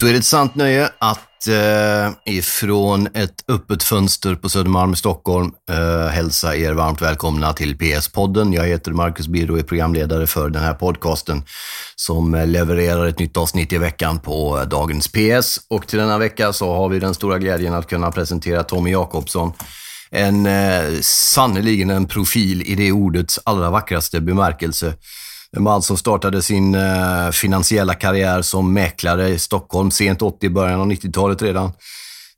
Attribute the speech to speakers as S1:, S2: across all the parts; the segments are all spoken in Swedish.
S1: Då är det ett sant nöje att eh, ifrån ett öppet fönster på Södermalm i Stockholm eh, hälsa er varmt välkomna till PS-podden. Jag heter Marcus Birro och är programledare för den här podcasten som eh, levererar ett nytt avsnitt i veckan på eh, dagens PS. Och till denna vecka så har vi den stora glädjen att kunna presentera Tommy Jakobsson. En eh, sannerligen en profil i det ordets allra vackraste bemärkelse. En man som startade sin eh, finansiella karriär som mäklare i Stockholm sent 80, början av 90-talet redan.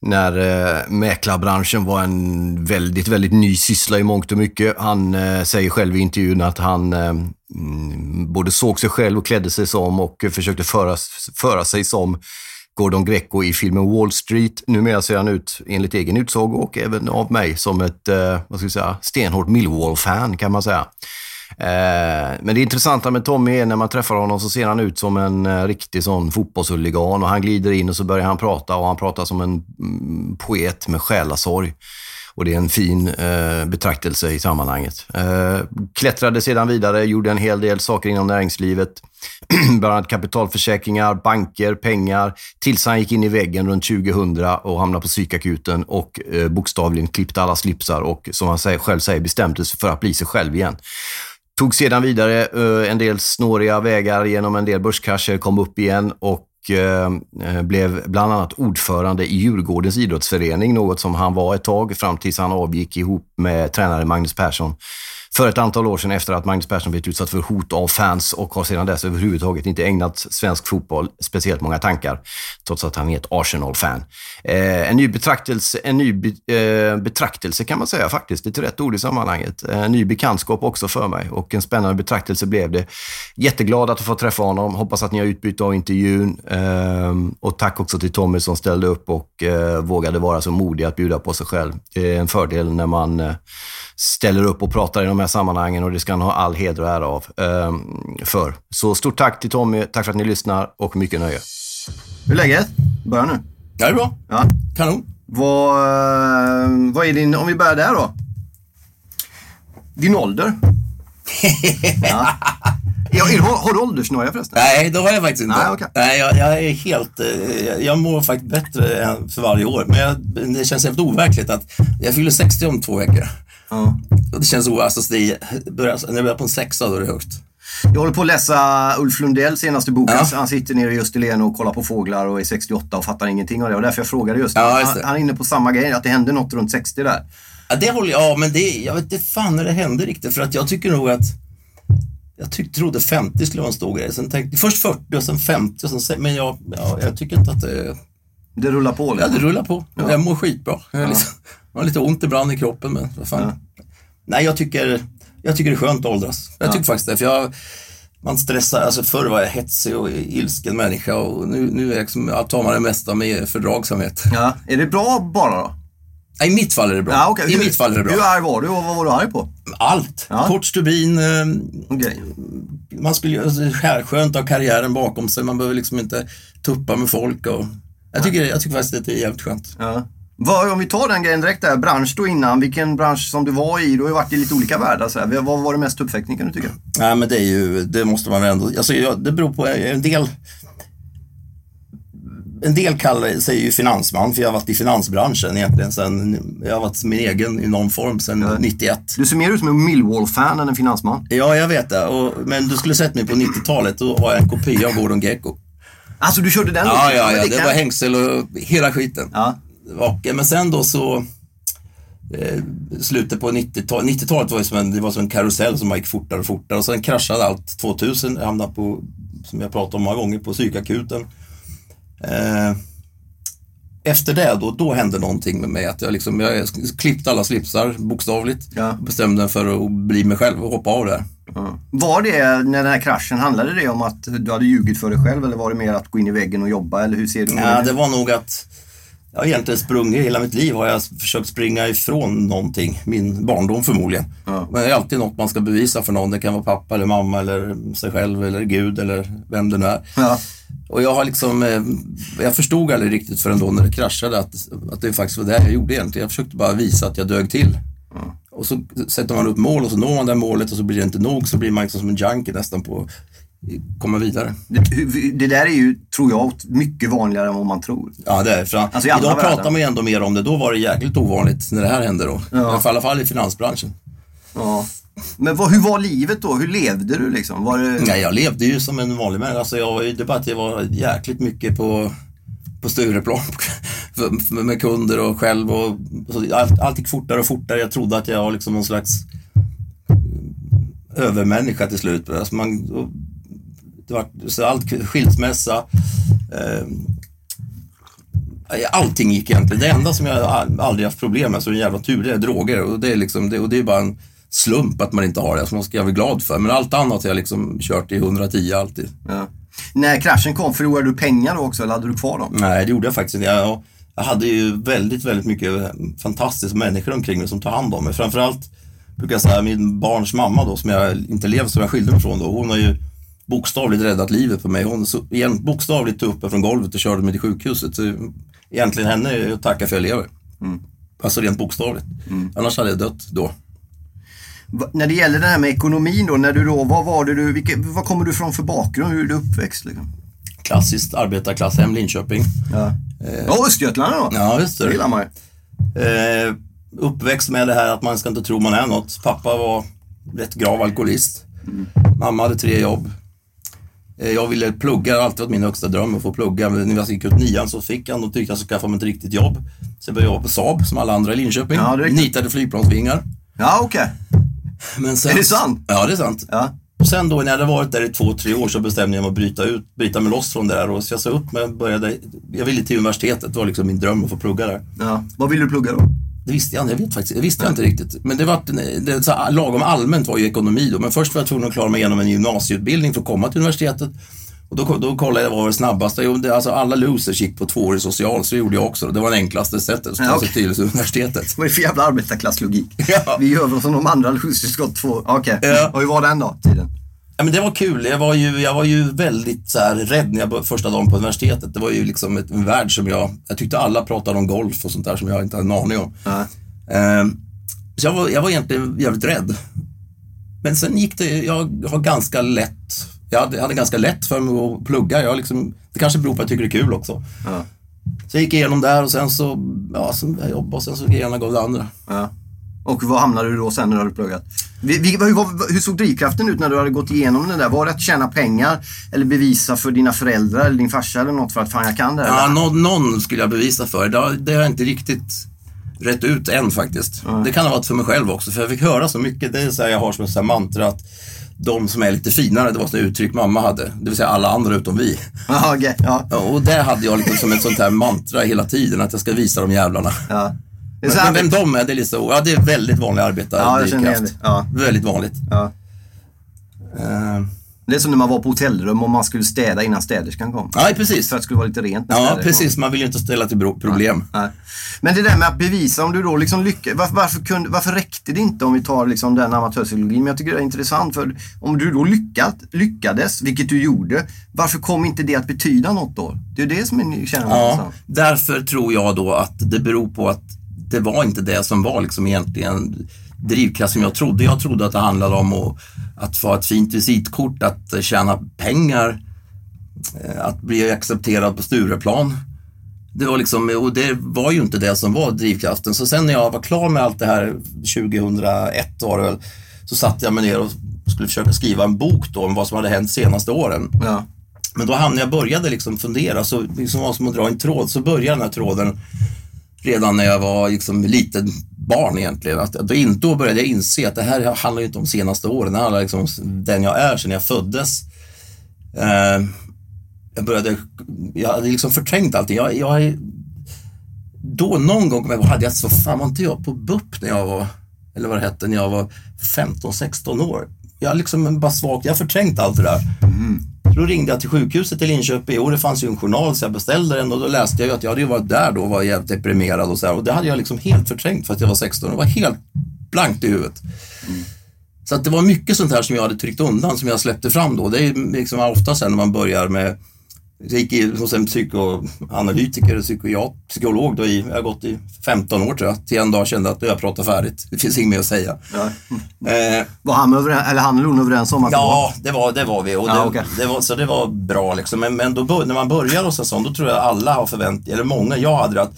S1: När eh, mäklarbranschen var en väldigt, väldigt ny syssla i mångt och mycket. Han eh, säger själv i intervjun att han eh, mm, både såg sig själv och klädde sig som och försökte föra, föra sig som Gordon Greco i filmen Wall Street. Numera ser han ut, enligt egen utsago och även av mig, som ett eh, vad ska jag säga, stenhårt Millwall-fan kan man säga. Eh, men det intressanta med Tommy är när man träffar honom så ser han ut som en eh, riktig sån fotbollshuligan och han glider in och så börjar han prata och han pratar som en mm, poet med själasorg. Och det är en fin eh, betraktelse i sammanhanget. Eh, klättrade sedan vidare, gjorde en hel del saker inom näringslivet. Bland annat kapitalförsäkringar, banker, pengar. Tills han gick in i väggen runt 2000 och hamnade på psykakuten och eh, bokstavligen klippte alla slipsar och som han själv säger bestämde sig för att bli sig själv igen. Tog sedan vidare eh, en del snåriga vägar genom en del börskrascher, kom upp igen och eh, eh, blev bland annat ordförande i Djurgårdens idrottsförening, något som han var ett tag fram tills han avgick ihop med tränare Magnus Persson för ett antal år sedan efter att Magnus Persson blivit utsatt för hot av fans och har sedan dess överhuvudtaget inte ägnat svensk fotboll speciellt många tankar, trots att han är ett Arsenal-fan. Eh, en ny betraktelse, en ny be, eh, betraktelse kan man säga faktiskt, det är rätt ord i sammanhanget. En ny bekantskap också för mig och en spännande betraktelse blev det. Jätteglad att få träffa honom, hoppas att ni har utbyte av intervjun eh, och tack också till Tommy som ställde upp och eh, vågade vara så modig att bjuda på sig själv. Det är en fördel när man eh, ställer upp och pratar i de här sammanhangen och det ska han ha all heder och ära av eh, för. Så stort tack till Tommy, tack för att ni lyssnar och mycket nöje. Hur är läget? Börja nu.
S2: Ja, det är bra.
S1: Ja.
S2: Kanon.
S1: Vad, eh, vad är din, om vi börjar där då. Din ålder? ja. Ja, har, har du åldersnoja förresten?
S2: Nej, det har jag faktiskt inte.
S1: Nej, okay.
S2: Nej jag, jag, är helt... eh, Jag, jag mår faktiskt bättre än för varje år. Men jag, det känns helt overkligt att jag fyller 60 om två veckor.
S1: Ja.
S2: Det känns o- alltså, det börjar, När på en sexa, då är det högt.
S1: Jag håller på att läsa Ulf Lundells senaste bok.
S2: Ja.
S1: Han sitter nere i Österlen och kollar på fåglar och är 68 och fattar ingenting av det. Och därför jag frågade just.
S2: Ja, just
S1: han, han är inne på samma grej, att det hände något runt 60 där.
S2: Ja, det håller jag... Ja, men det, jag vet inte fan när det hände riktigt. För att jag tycker nog att... Jag tyck, trodde 50 skulle vara en stor grej. Sen tänkte, först 40 och sen 50. Och sen, se- men jag, ja, jag tycker inte att det...
S1: Det rullar på
S2: Ja,
S1: lite.
S2: det rullar på. Jag mår skitbra. Är liksom, jag har lite ont ibland i kroppen, men vad fan. Nej, jag tycker, jag tycker det är skönt att åldras. Jag tycker faktiskt det. För jag, man stressar, alltså förr var jag hetsig och ilsken människa och nu, nu är jag liksom, jag tar man det mesta med fördragsamhet.
S1: Ja. Är det bra bara då?
S2: I mitt fall är det bra.
S1: Ja, okej.
S2: I mitt fall är det bra.
S1: Hur arg var du och vad var du arg på?
S2: Allt.
S1: Ja.
S2: Kort stubin, eh,
S1: Okej.
S2: man skulle ju, alltså, skönt att ha karriären bakom sig. Man behöver liksom inte tuppa med folk och jag tycker, jag tycker faktiskt att det är jävligt skönt.
S1: Ja. Vad, om vi tar den grejen direkt där, bransch då innan, vilken bransch som du var i, du har ju varit i lite olika världar. Så här. Vad var det mest tuppfäktning kan du tycka?
S2: Nej, men det är ju, det måste man väl ändå, alltså det beror på, en del en del kallar sig ju finansman, för jag har varit i finansbranschen egentligen sen, jag har varit min egen i någon form sedan 91.
S1: Du ser mer ut som en Millwall-fan än en finansman.
S2: Ja, jag vet det. Och, men du skulle sett mig på 90-talet, då var jag en kopia av Gordon Gecko.
S1: Alltså du körde den
S2: Ja, ja, ja, det
S1: kan-
S2: var hängsel och hela skiten.
S1: Ja.
S2: Och, men sen då så, eh, slutet på 90-talet, 90-talet var ju som en, det var som en karusell som gick fortare och fortare och sen kraschade allt 2000, jag hamnade på, som jag pratat om många gånger, på psykakuten. Eh, efter det då, då hände någonting med mig. Att jag, liksom, jag klippte alla slipsar bokstavligt.
S1: Ja.
S2: Bestämde mig för att bli mig själv och hoppa av där.
S1: Ja. Var det, när den här kraschen, handlade det om att du hade ljugit för dig själv eller var det mer att gå in i väggen och jobba? Eller hur ser du på
S2: Ja, det var nog att jag har egentligen sprungit, hela mitt liv har jag försökt springa ifrån någonting. Min barndom förmodligen.
S1: Ja.
S2: Men det är alltid något man ska bevisa för någon. Det kan vara pappa eller mamma eller sig själv eller Gud eller vem det nu är.
S1: Ja.
S2: Och jag har liksom, eh, jag förstod aldrig riktigt förrän då när det kraschade att, att det faktiskt var det jag gjorde egentligen. Jag försökte bara visa att jag dög till. Och så sätter man upp mål och så når man det målet och så blir det inte nog så blir man liksom som en junkie nästan på komma vidare.
S1: Det, det där är ju, tror jag, mycket vanligare än vad man tror.
S2: Ja, det är för
S1: Alltså,
S2: Idag pratar man ju ändå mer om det. Då var det jäkligt ovanligt när det här hände då.
S1: Ja.
S2: I alla fall i finansbranschen.
S1: Ja. Men vad, hur var livet då? Hur levde du liksom? Var det...
S2: Nej, jag levde ju som en vanlig människa. Alltså, jag var ju, det är bara att jag var jäkligt mycket på, på Stureplan med kunder och själv. Och, så allt, allt gick fortare och fortare. Jag trodde att jag var liksom någon slags övermänniska till slut. Alltså man, det var, så allt skilsmässa. Eh, allting gick egentligen. Det enda som jag aldrig haft problem med, så en jävla tur, det är droger. Och det är, liksom, det, och det är bara en slump att man inte har det. Så man ska vara glad för. Men allt annat har jag liksom kört i 110 alltid.
S1: Ja. När kraschen kom, förlorade du pengar då också eller hade du kvar dem?
S2: Nej, det gjorde jag faktiskt inte. Jag, jag hade ju väldigt, väldigt mycket fantastiska människor omkring mig som tar hand om mig. Framförallt brukar jag säga min barns mamma då, som jag inte lever, som jag skilde mig från då. Hon har ju bokstavligt räddat livet på mig. Hon så, igen, bokstavligt tog upp mig från golvet och körde mig till sjukhuset. Så egentligen henne är jag tacka för att jag lever. Alltså rent bokstavligt. Annars hade jag dött då.
S1: Va, när det gäller det här med ekonomin då, när du då, vad var det du, vilka, vad kommer du från för bakgrund? Hur är du uppväxt liksom?
S2: Klassiskt arbetarklasshem, Linköping.
S1: Ja, ja Östergötland då?
S2: Ja, just
S1: Det gillar man ju.
S2: Eh, uppväxt med det här att man ska inte tro man är något. Pappa var rätt grav alkoholist. Mamma hade tre jobb. Eh, jag ville plugga, det har alltid varit min högsta dröm att få plugga. Men när jag gick ut nian så fick jag, då tyckte jag så skaffa mig ett riktigt jobb. Så jag började jobba på Saab som alla andra i Linköping.
S1: Ja, det är.
S2: Nitade flygplansvingar.
S1: Ja, okej.
S2: Sen,
S1: Är det sant?
S2: Ja, det är sant.
S1: Ja.
S2: Sen då när jag hade varit där i två, tre år så bestämde jag mig att bryta, ut, bryta mig loss från det där. Och så jag sa upp mig, började, jag ville till universitetet, det var liksom min dröm att få plugga där.
S1: ja. Vad vill du plugga då?
S2: Det visste jag jag vet faktiskt, det visste jag inte riktigt. Men det var, det, så lagom allmänt var ju ekonomi då. Men först var jag tvungen att klara mig igenom en gymnasieutbildning för att komma till universitetet. Och då, då kollade jag vad var det snabbaste. Jo, det, alltså alla losers gick på tvåårig social, så gjorde jag också. Det var det enklaste sättet att
S1: Ja,
S2: ta
S1: okej.
S2: sig till universitetet.
S1: Vad är det för jävla arbetarklasslogik?
S2: Ja.
S1: Vi gör väl som de andra losers gått två... Okej.
S2: Ja.
S1: Och hur var den då, tiden?
S2: Ja, men det var kul. Jag var ju, jag var ju väldigt så här, rädd när jag började, första dagen på universitetet. Det var ju liksom ett, en värld som jag... Jag tyckte alla pratade om golf och sånt där som jag inte hade en aning om.
S1: Ja.
S2: Ehm, så jag var, jag var egentligen jävligt rädd. Men sen gick det, jag har ganska lätt, jag hade, jag hade ganska lätt för mig att plugga. Jag liksom, det kanske beror på att jag tycker det är kul också.
S1: Ja.
S2: Så jag gick igenom där och sen så, ja, sen jag jobbade och sen så ena gav det andra.
S1: Ja. Och var hamnade du då sen när du hade pluggat? Hur, hur såg drivkraften ut när du hade gått igenom den där? Var det att tjäna pengar eller bevisa för dina föräldrar eller din farsa eller något för att fan jag kan det här?
S2: Ja, någon, någon skulle jag bevisa för. Det, har- det har jag inte riktigt rätt ut än faktiskt. Det kan ha varit för mig själv också, för jag fick höra så mycket. Det är så jag har som ett mantra att de som är lite finare, det var ett uttryck mamma hade. Det vill säga alla andra utom vi.
S1: Okej. ja,
S2: Ja, Och det hade jag liksom som ett sånt här mantra hela tiden, att jag ska visa de jävlarna.
S1: ja. Det är så
S2: Men, men vem de är, det är lite så. Ja, det är väldigt vanlig
S1: Ja, igen det. Ja.
S2: Väldigt vanligt.
S1: ja.
S2: Uh,
S1: Det är som när man var på hotellrum och man skulle städa innan städerskan kom.
S2: ja, precis.
S1: För att det skulle vara lite rent
S2: Ja,
S1: städerskan kom.
S2: precis. Man vill ju inte ställa till problem.
S1: Nej. Men det där med att bevisa om du då liksom lyckades. Varför, varför, kunde, varför räckte det inte om vi tar liksom den amatörpsykologin? Men jag tycker det är intressant för om du då lyckat, lyckades, vilket du gjorde, varför kom inte det att betyda något då? Det är det som är känner
S2: Ja, därför tror jag då att det beror på att det var inte det som var liksom egentligen drivkraft som jag trodde. Jag trodde att det handlade om att, att få ett fint visitkort, att tjäna pengar, eh, att bli accepterad på Stureplan. Det var liksom, och det var ju inte det som var drivkraften. Så sen när jag var klar med allt det här 2001 var det väl, så satte jag mig ner och skulle försöka skriva en bok då om vad som hade hänt senaste åren.
S1: Ja.
S2: Men då hamnade jag började liksom fundera, så liksom var som att dra en tråd, så började den här tråden redan när jag var liksom liten barn egentligen. Att, då, in, då började jag inse att det här handlar ju inte om senaste åren, det handlar liksom om den jag är sedan jag föddes. Eh, jag började, jag hade liksom förträngt allting. Jag, jag, då någon gång kom jag hade jag så fan var inte jag på BUP när jag var, eller vad det hette, när jag var 15-16 år. Jag liksom bara svagt, jag har förträngt allt det där. Mm då ringde jag till sjukhuset i Linköping och det fanns ju en journal så jag beställde den och då läste jag ju att jag hade ju varit där då och var jävligt deprimerad och så här. Och det hade jag liksom helt förträngt för att jag var 16 och var helt blankt i huvudet. Så att det var mycket sånt här som jag hade tryckt undan som jag släppte fram då. Det är ju liksom ofta sen när man börjar med jag gick hos en psykoanalytiker, psykiat, psykolog då i, jag har gått i 15 år tror jag, till en dag kände att jag pratar färdigt. Det finns inget mer att säga.
S1: Ja.
S2: Eh,
S1: Var han, överens, eller han eller hon överens om att
S2: ja, det var, det var vi. Och det,
S1: Ja, okej.
S2: det var, så det var bra liksom. Men, men då, när man börjar hos en sån, då tror jag alla har förvänt eller många, jag hade att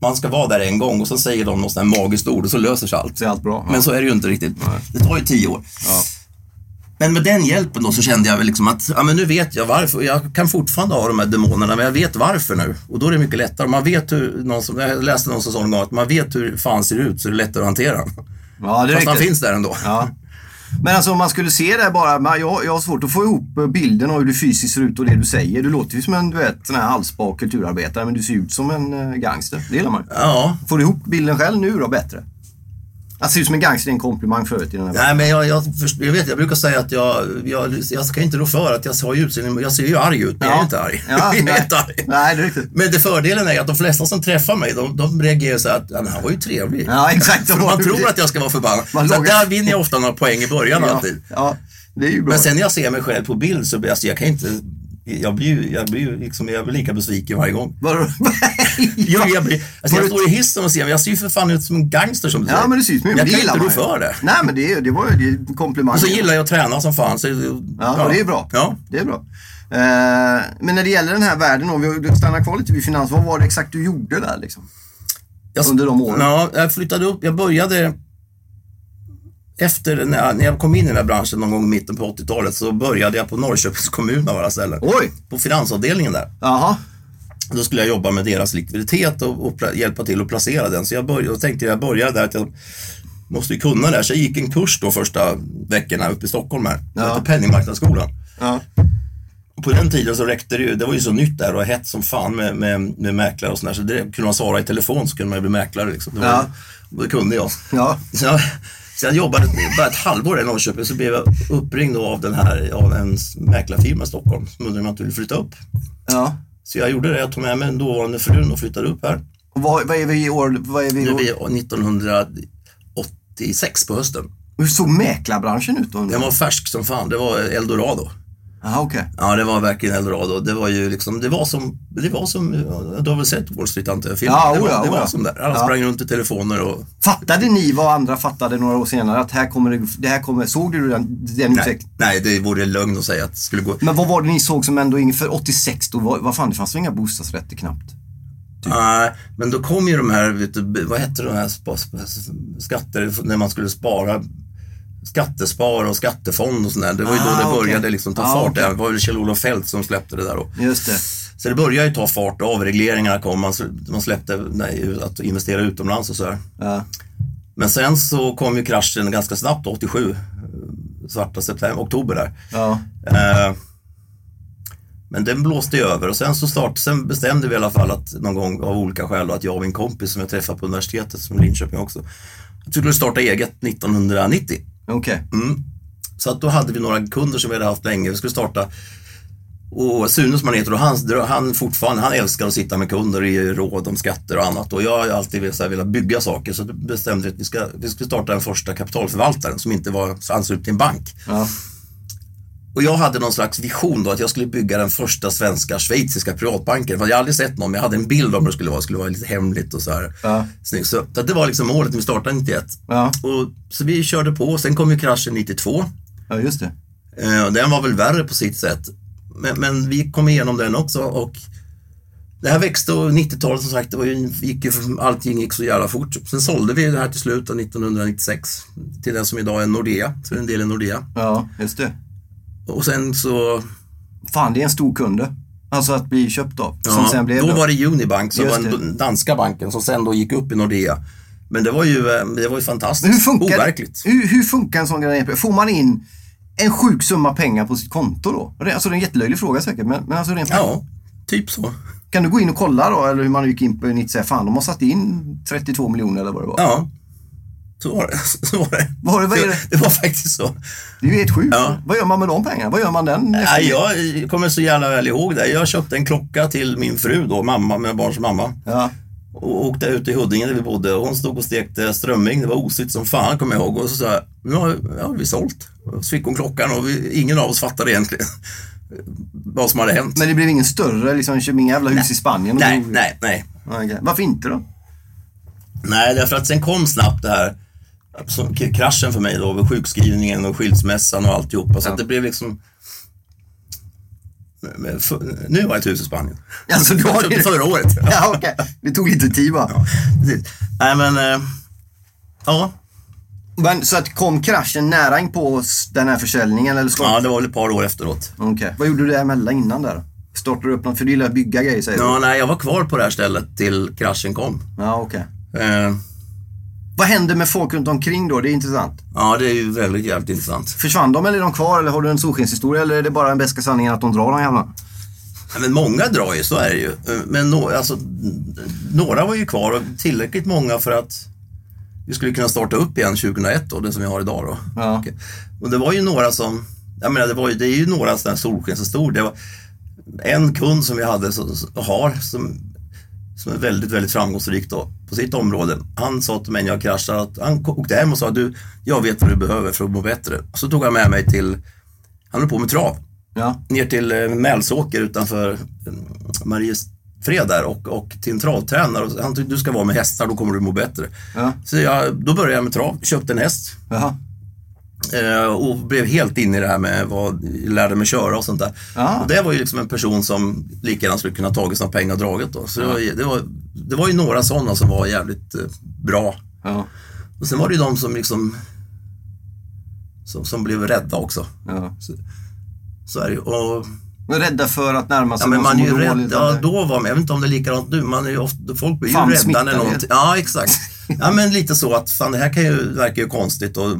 S2: man ska vara där en gång och så säger de något sånt här magiskt ord och så löser sig allt.
S1: allt bra? Ja.
S2: Men så är det ju inte riktigt. Det tar ju tio år.
S1: Ja.
S2: Men med den hjälpen då så kände jag väl liksom att, ja men nu vet jag varför. Jag kan fortfarande ha de här demonerna, men jag vet varför nu. Och då är det mycket lättare. Man vet hur, någon som, jag läste någon som sa en gång att man vet hur fan ser ut så är det lättare att hantera den.
S1: ja, det
S2: Fast han finns där ändå.
S1: Ja. Men alltså om man skulle se det bara, jag, jag har svårt att få ihop bilden av hur du fysiskt ser ut och det du säger. Du låter ju som en du vet, sån här halsbak kulturarbetare men du ser ut som en eh, gangster. Det gillar man.
S2: Ja,
S1: Får du ihop bilden själv nu då bättre? Att se ut som en gangster är en komplimang förut i den här
S2: Nej, men jag, jag, jag vet, jag brukar säga att jag, jag, jag ska inte rå för att jag har utseende, jag ser ju arg ut, men jag är inte arg.
S1: Ja,
S2: jag är
S1: nej.
S2: inte arg.
S1: Nej, det är riktigt.
S2: Men det fördelen är att de flesta som träffar mig, de, de reagerar så att ja, han var ju trevlig.
S1: Ja, exakt.
S2: För man tror att jag ska vara förbannad.
S1: Man
S2: Så där vinner jag ofta några poäng i början
S1: ja,
S2: alltid.
S1: ja, det är ju bra.
S2: Men sen när jag ser mig själv på bild så blir alltså, jag kan inte, jag blir ju, jag blir liksom, jag blir lika besviken varje gång. Jo, jag, blir, alltså, jag står i hissen och ser jag ser ju för fan ut som en gangster som du säger.
S1: Ja, men ut som
S2: Jag kan inte rå för det.
S1: Nej, men det, det var ju en komplimang.
S2: Och så gillar jag att träna som fan. Så,
S1: Ja, och det är bra.
S2: Ja.
S1: Det är bra. Eh, men när det gäller den här världen, om vi stannar kvar lite vid finans, vad var det exakt du gjorde där liksom?
S2: Jag,
S1: Under de åren?
S2: Ja, jag flyttade upp. Jag började efter när jag, när jag kom in i den här branschen någon gång i mitten på 80-talet så började jag på Norrköpings kommun av alla ställen.
S1: Oj!
S2: På finansavdelningen där.
S1: Jaha.
S2: Då skulle jag jobba med deras likviditet och, och hjälpa till att placera den. Så jag började, tänkte jag började där att jag måste ju kunna det här. Så jag gick en kurs då första veckorna uppe i Stockholm här.
S1: Ja.
S2: Ja. Penningmarknadsskolan.
S1: Ja.
S2: På den tiden så räckte det ju, det var ju så nytt där och hett som fan med, med, med mäklare och sådär. Så det kunde man svara i telefon så kunde man ju bli mäklare liksom. Det, var,
S1: Ja.
S2: det kunde jag.
S1: Ja.
S2: Så jag, jag jobbade bara ett halvår i Norrköping så blev jag uppringd av, den här, av en mäklarfirma i Stockholm som undrade om jag inte ville flytta upp.
S1: ja.
S2: Så jag gjorde det, jag tog med mig den dåvarande frun och flyttade upp här.
S1: Och vad, vad är vi i år? Vad är vi i
S2: Nu är
S1: år?
S2: vi 1986 på hösten.
S1: Hur såg mäklarbranschen ut då?
S2: Den var färsk som fan, det var eldorado.
S1: Jaha, okej.
S2: Ja, det var verkligen eldorado. Det var ju liksom, det var som, det var som, du har väl sett Wall Street antar jag, filmen?
S1: Ja,
S2: det var,
S1: oja,
S2: det var som där. Alla
S1: Ja.
S2: sprang runt i telefoner och,
S1: Fattade ni vad andra fattade några år senare? Att här kommer det, det här kommer, såg du den, den
S2: nej,
S1: utvecklingen?
S2: nej, det vore lögn att säga att det skulle gå.
S1: Men vad var det ni såg som ändå inför 86 då? Vad, vad fan, det fanns väl inga bostadsrätter knappt?
S2: Nej, men då kom ju de här, vet du, vad hette de här skatter, när man skulle spara skattespar och skattefond och sådär. Det var ju
S1: Ah,
S2: då det
S1: okej.
S2: började liksom ta
S1: Ah,
S2: fart.
S1: okej.
S2: Det var väl Kjell-Olof Feldt som släppte det där då.
S1: Just det.
S2: Så det började ju ta fart, avregleringarna kom, man, man släppte nej, att investera utomlands och sådär.
S1: Ja.
S2: Men sen så kom ju kraschen ganska snabbt, 87, eh, svarta september, oktober där.
S1: Ja.
S2: Eh, men den blåste ju över och sen så start, sen bestämde vi i alla fall att någon gång av olika skäl att jag och min kompis som jag träffade på universitetet, som Linköping också, att vi skulle starta eget 1990.
S1: Okej.
S2: Mm. Så att då hade vi några kunder som vi hade haft länge. Vi skulle starta och Sune som han heter, och han, han fortfarande, han älskar att sitta med kunder ge råd om skatter och annat. Och jag har alltid velat, här, velat bygga saker så bestämde vi att vi, ska, vi skulle starta den första kapitalförvaltaren som inte var anslutet till en bank.
S1: Ja.
S2: Och jag hade någon slags vision då att jag skulle bygga den första svenska schweiziska privatbanken. För jag hade aldrig sett någon, men jag hade en bild om hur det skulle vara. Det skulle vara lite hemligt och så här.
S1: Ja.
S2: Snyggt. Så, så det var liksom målet när vi startade 91.
S1: Ja.
S2: Och, så vi körde på. Sen kom ju kraschen 92.
S1: ja, just det.
S2: Eh, den var väl värre på sitt sätt. Men, men vi kom igenom den också och det här växte och 90-talet som sagt, det var ju, gick ju, allting gick så jävla fort. Sen sålde vi det här till slut av 1996 till den som idag är Nordea, så det är en del i Nordea.
S1: Ja, just det.
S2: Och sen så,
S1: Fan, det är en stor kunde. Alltså att bli köpt av. Som
S2: ja,
S1: sen blev
S2: då
S1: det.
S2: var det Unibank som var den danska banken som sen då gick upp i Nordea. Men det var ju, eh, det var ju fantastiskt.
S1: Hur funkar,
S2: Overkligt.
S1: hur, hur funkar en sån grej? Får man in en sjuk summa pengar på sitt konto då? Alltså det är en jättelöjlig fråga säkert, men, men alltså rent
S2: Ja, typ så.
S1: Kan du gå in och kolla då, eller hur man gick in på 96, fan de har satt in 32 miljoner eller vad det var.
S2: Ja, så var det. Så var det.
S1: Vad, vad är det?
S2: det var faktiskt så.
S1: Det är ju helt sjukt.
S2: Ja.
S1: Vad gör man med de pengarna? Vad gör man den?
S2: Nej, jag kommer så jävla väl ihåg det. Jag köpte en klocka till min fru då, mamma, med barns mamma.
S1: Ja.
S2: Och åkte ut i Huddinge där vi bodde och hon stod och stekte strömming. Det var osigt som fan kommer jag ihåg. Och så sa jag, nu har, har vi sålt. Och så fick hon klockan och vi, ingen av oss fattade egentligen. vad som hade hänt.
S1: Men det blev ingen större, liksom, inga jävla hus i Spanien? och
S2: nej, nej, nej.
S1: Okej. Varför inte då?
S2: Nej, därför att sen kom snabbt det här k- kraschen för mig då, med sjukskrivningen och skilsmässan och alltihopa. Så
S1: Ja.
S2: att det blev liksom... Nu har jag ett hus i Spanien.
S1: Alltså, du har det?
S2: förra året.
S1: Ja, okej. Det tog lite tid bara.
S2: Ja, precis. Nej, men... Eh, ja.
S1: Men, så att kom kraschen nära in på den här försäljningen? Eller
S2: ja, det var väl ett par år efteråt.
S1: Okej. Vad gjorde du däremellan innan där? Startade du upp något? För du gillar att bygga grejer säger
S2: Ja,
S1: du?
S2: nej, jag var kvar på det här stället till kraschen kom.
S1: Ja, okej.
S2: Eh,
S1: Vad händer med folk runt omkring då? Det är intressant.
S2: ja, det är ju väldigt jävligt intressant.
S1: Försvann de eller är de kvar? Eller har du en solskenshistoria? Eller är det bara den bästa sanningen att de drar de jävlarna?
S2: Ja, Men många drar ju, så är det ju. Men no, alltså, några var ju kvar och tillräckligt många för att vi skulle kunna starta upp igen 2001 då, det som vi har idag då.
S1: Ja.
S2: Och det var ju några som, jag menar det, var ju, det är ju några sådana här solskenshistorier. Det var en kund som vi hade, så, har, som, som är väldigt, väldigt framgångsrik då, på sitt område. Han sa till mig när jag kraschade att han åkte hem och sa du, jag vet vad du behöver för att må bättre. Så tog han med mig till, han höll på med trav
S1: Ja.
S2: ner till eh, Mälsåker utanför eh, Mariefred där och, och till en travtränare. Och Han tyckte du ska vara med hästar, då kommer du må bättre.
S1: Ja.
S2: Så jag, då började jag med trav, köpte en häst
S1: Jaha.
S2: Eh, och blev helt inne i det här med vad, lärde mig köra och sånt där.
S1: Ja.
S2: Och det var ju liksom en person som lika gärna skulle kunna tagit sina pengar och dragit då. Så det, var, det, var, det var ju några sådana som var jävligt eh, bra.
S1: Ja.
S2: Och sen var det ju de som liksom som, som blev rädda också.
S1: ja.
S2: Så är det ju. Och
S1: Men rädda för att närma sig
S2: Ja, men man är ju rädd. Ja, då var man, jag vet inte om det är likadant nu, man är ju ofta, folk blir ju
S1: Fan,
S2: rädda när någonting, ja exakt. Ja men lite så att fan det här kan ju, verkar ju konstigt och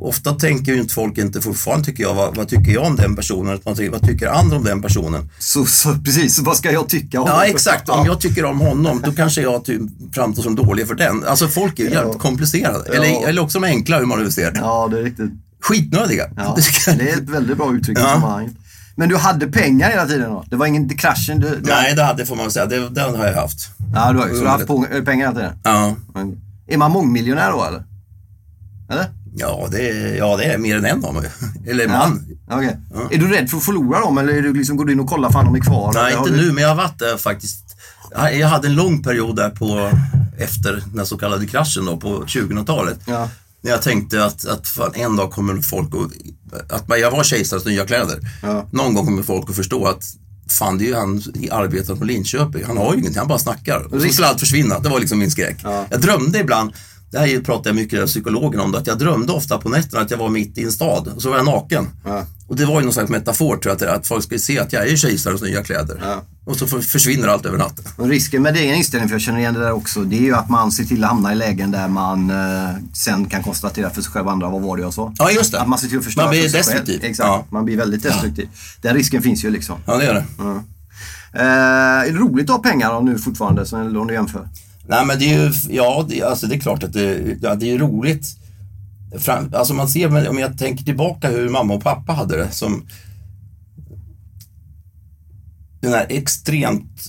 S2: ofta tänker ju inte folk inte fortfarande tycker jag, vad, vad tycker jag om den personen, utan vad tycker andra om den personen?
S1: Så, så, precis, så vad ska jag tycka om
S2: Ja exakt, om jag tycker om honom då kanske jag typ framstår som dålig för den. Alltså folk är ju jävligt komplicerade,
S1: Ja.
S2: eller, eller också de enkla hur man nu ser det.
S1: Ja, det är riktigt.
S2: Skitnödiga.
S1: Ja,
S2: Det
S1: är ett väldigt bra uttryck i
S2: Ja.
S1: sammanhanget. Men du hade pengar hela tiden då? Det var ingen det kraschen? Du, du,
S2: Nej, det hade får man säga, det, den har jag haft.
S1: Ja, du har, så du har haft pengar hela tiden?
S2: Ja.
S1: Är man mångmiljonär då eller? Eller?
S2: Ja, det är, ja, det är mer än en av mig. Eller man.
S1: Ja, okej. Är du rädd för att förlora dem eller är du liksom, går du in och kollar fan de är kvar?
S2: Nej,
S1: eller
S2: inte nu, men jag har varit där faktiskt. Jag hade en lång period där på, efter den så kallade kraschen då, på 2000-talet.
S1: Ja.
S2: När jag tänkte att, att fan, en dag kommer folk att, att man- jag var kejsarens nya kläder.
S1: Ja.
S2: Någon gång kommer folk att förstå att fan det är ju han i arbetet på Linköping. Han har ju ingenting, han bara snackar. Och så skulle allt försvinna. Det var liksom min skräck.
S1: Ja.
S2: Jag drömde ibland, det här pratar jag mycket med psykologen om, det, att jag drömde ofta på nätterna att jag var mitt i en stad och så var jag naken.
S1: Ja.
S2: Och det var ju någon slags metafor tror jag, att, att folk skulle se att jag är kejsarens nya kläder.
S1: Ja.
S2: Och så för- försvinner allt över natten.
S1: Och risken med din inställning, för jag känner igen det där också, det är ju att man ser till att hamna i lägen där man eh, sen kan konstatera för sig själv och andra, vad var det jag sa?
S2: Ja, just det.
S1: Att man ser till att förstöra
S2: Man blir
S1: för
S2: destruktiv.
S1: Själv. Exakt,
S2: Ja.
S1: man blir väldigt destruktiv. Den risken finns ju liksom.
S2: Ja, det gör det.
S1: Eh, är det roligt att ha pengar då, nu fortfarande, så, eller om du jämför?
S2: Nej, men det är ju, ja, det, alltså det är klart att det, ja, det är roligt. Fram, alltså man ser, om jag tänker tillbaka hur mamma och pappa hade det som den här extremt,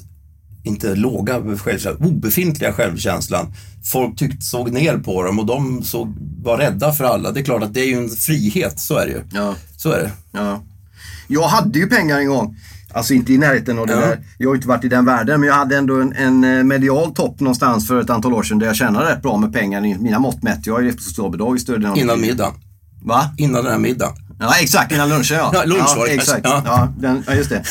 S2: inte låga självkänslan, obefintliga självkänslan. Folk tyckte, såg ner på dem och de såg, var rädda för alla. Det är klart att det är ju en frihet, så är det ju.
S1: Ja.
S2: Så är det.
S1: Ja. Jag hade ju pengar en gång. Alltså inte i närheten av det
S2: Ja.
S1: där. Jag har inte varit i den världen, men jag hade ändå en, en eh, medial topp någonstans för ett antal år sedan där jag tjänade rätt bra med pengar. i Mina mått mätt. Jag levt på socialbidrag i större av
S2: Innan middagen.
S1: Va?
S2: Innan den här middagen.
S1: Ja, exakt. Innan lunchen ja.
S2: Ja, lunch det
S1: exakt. Ja.
S2: Ja.
S1: den, ja, just det.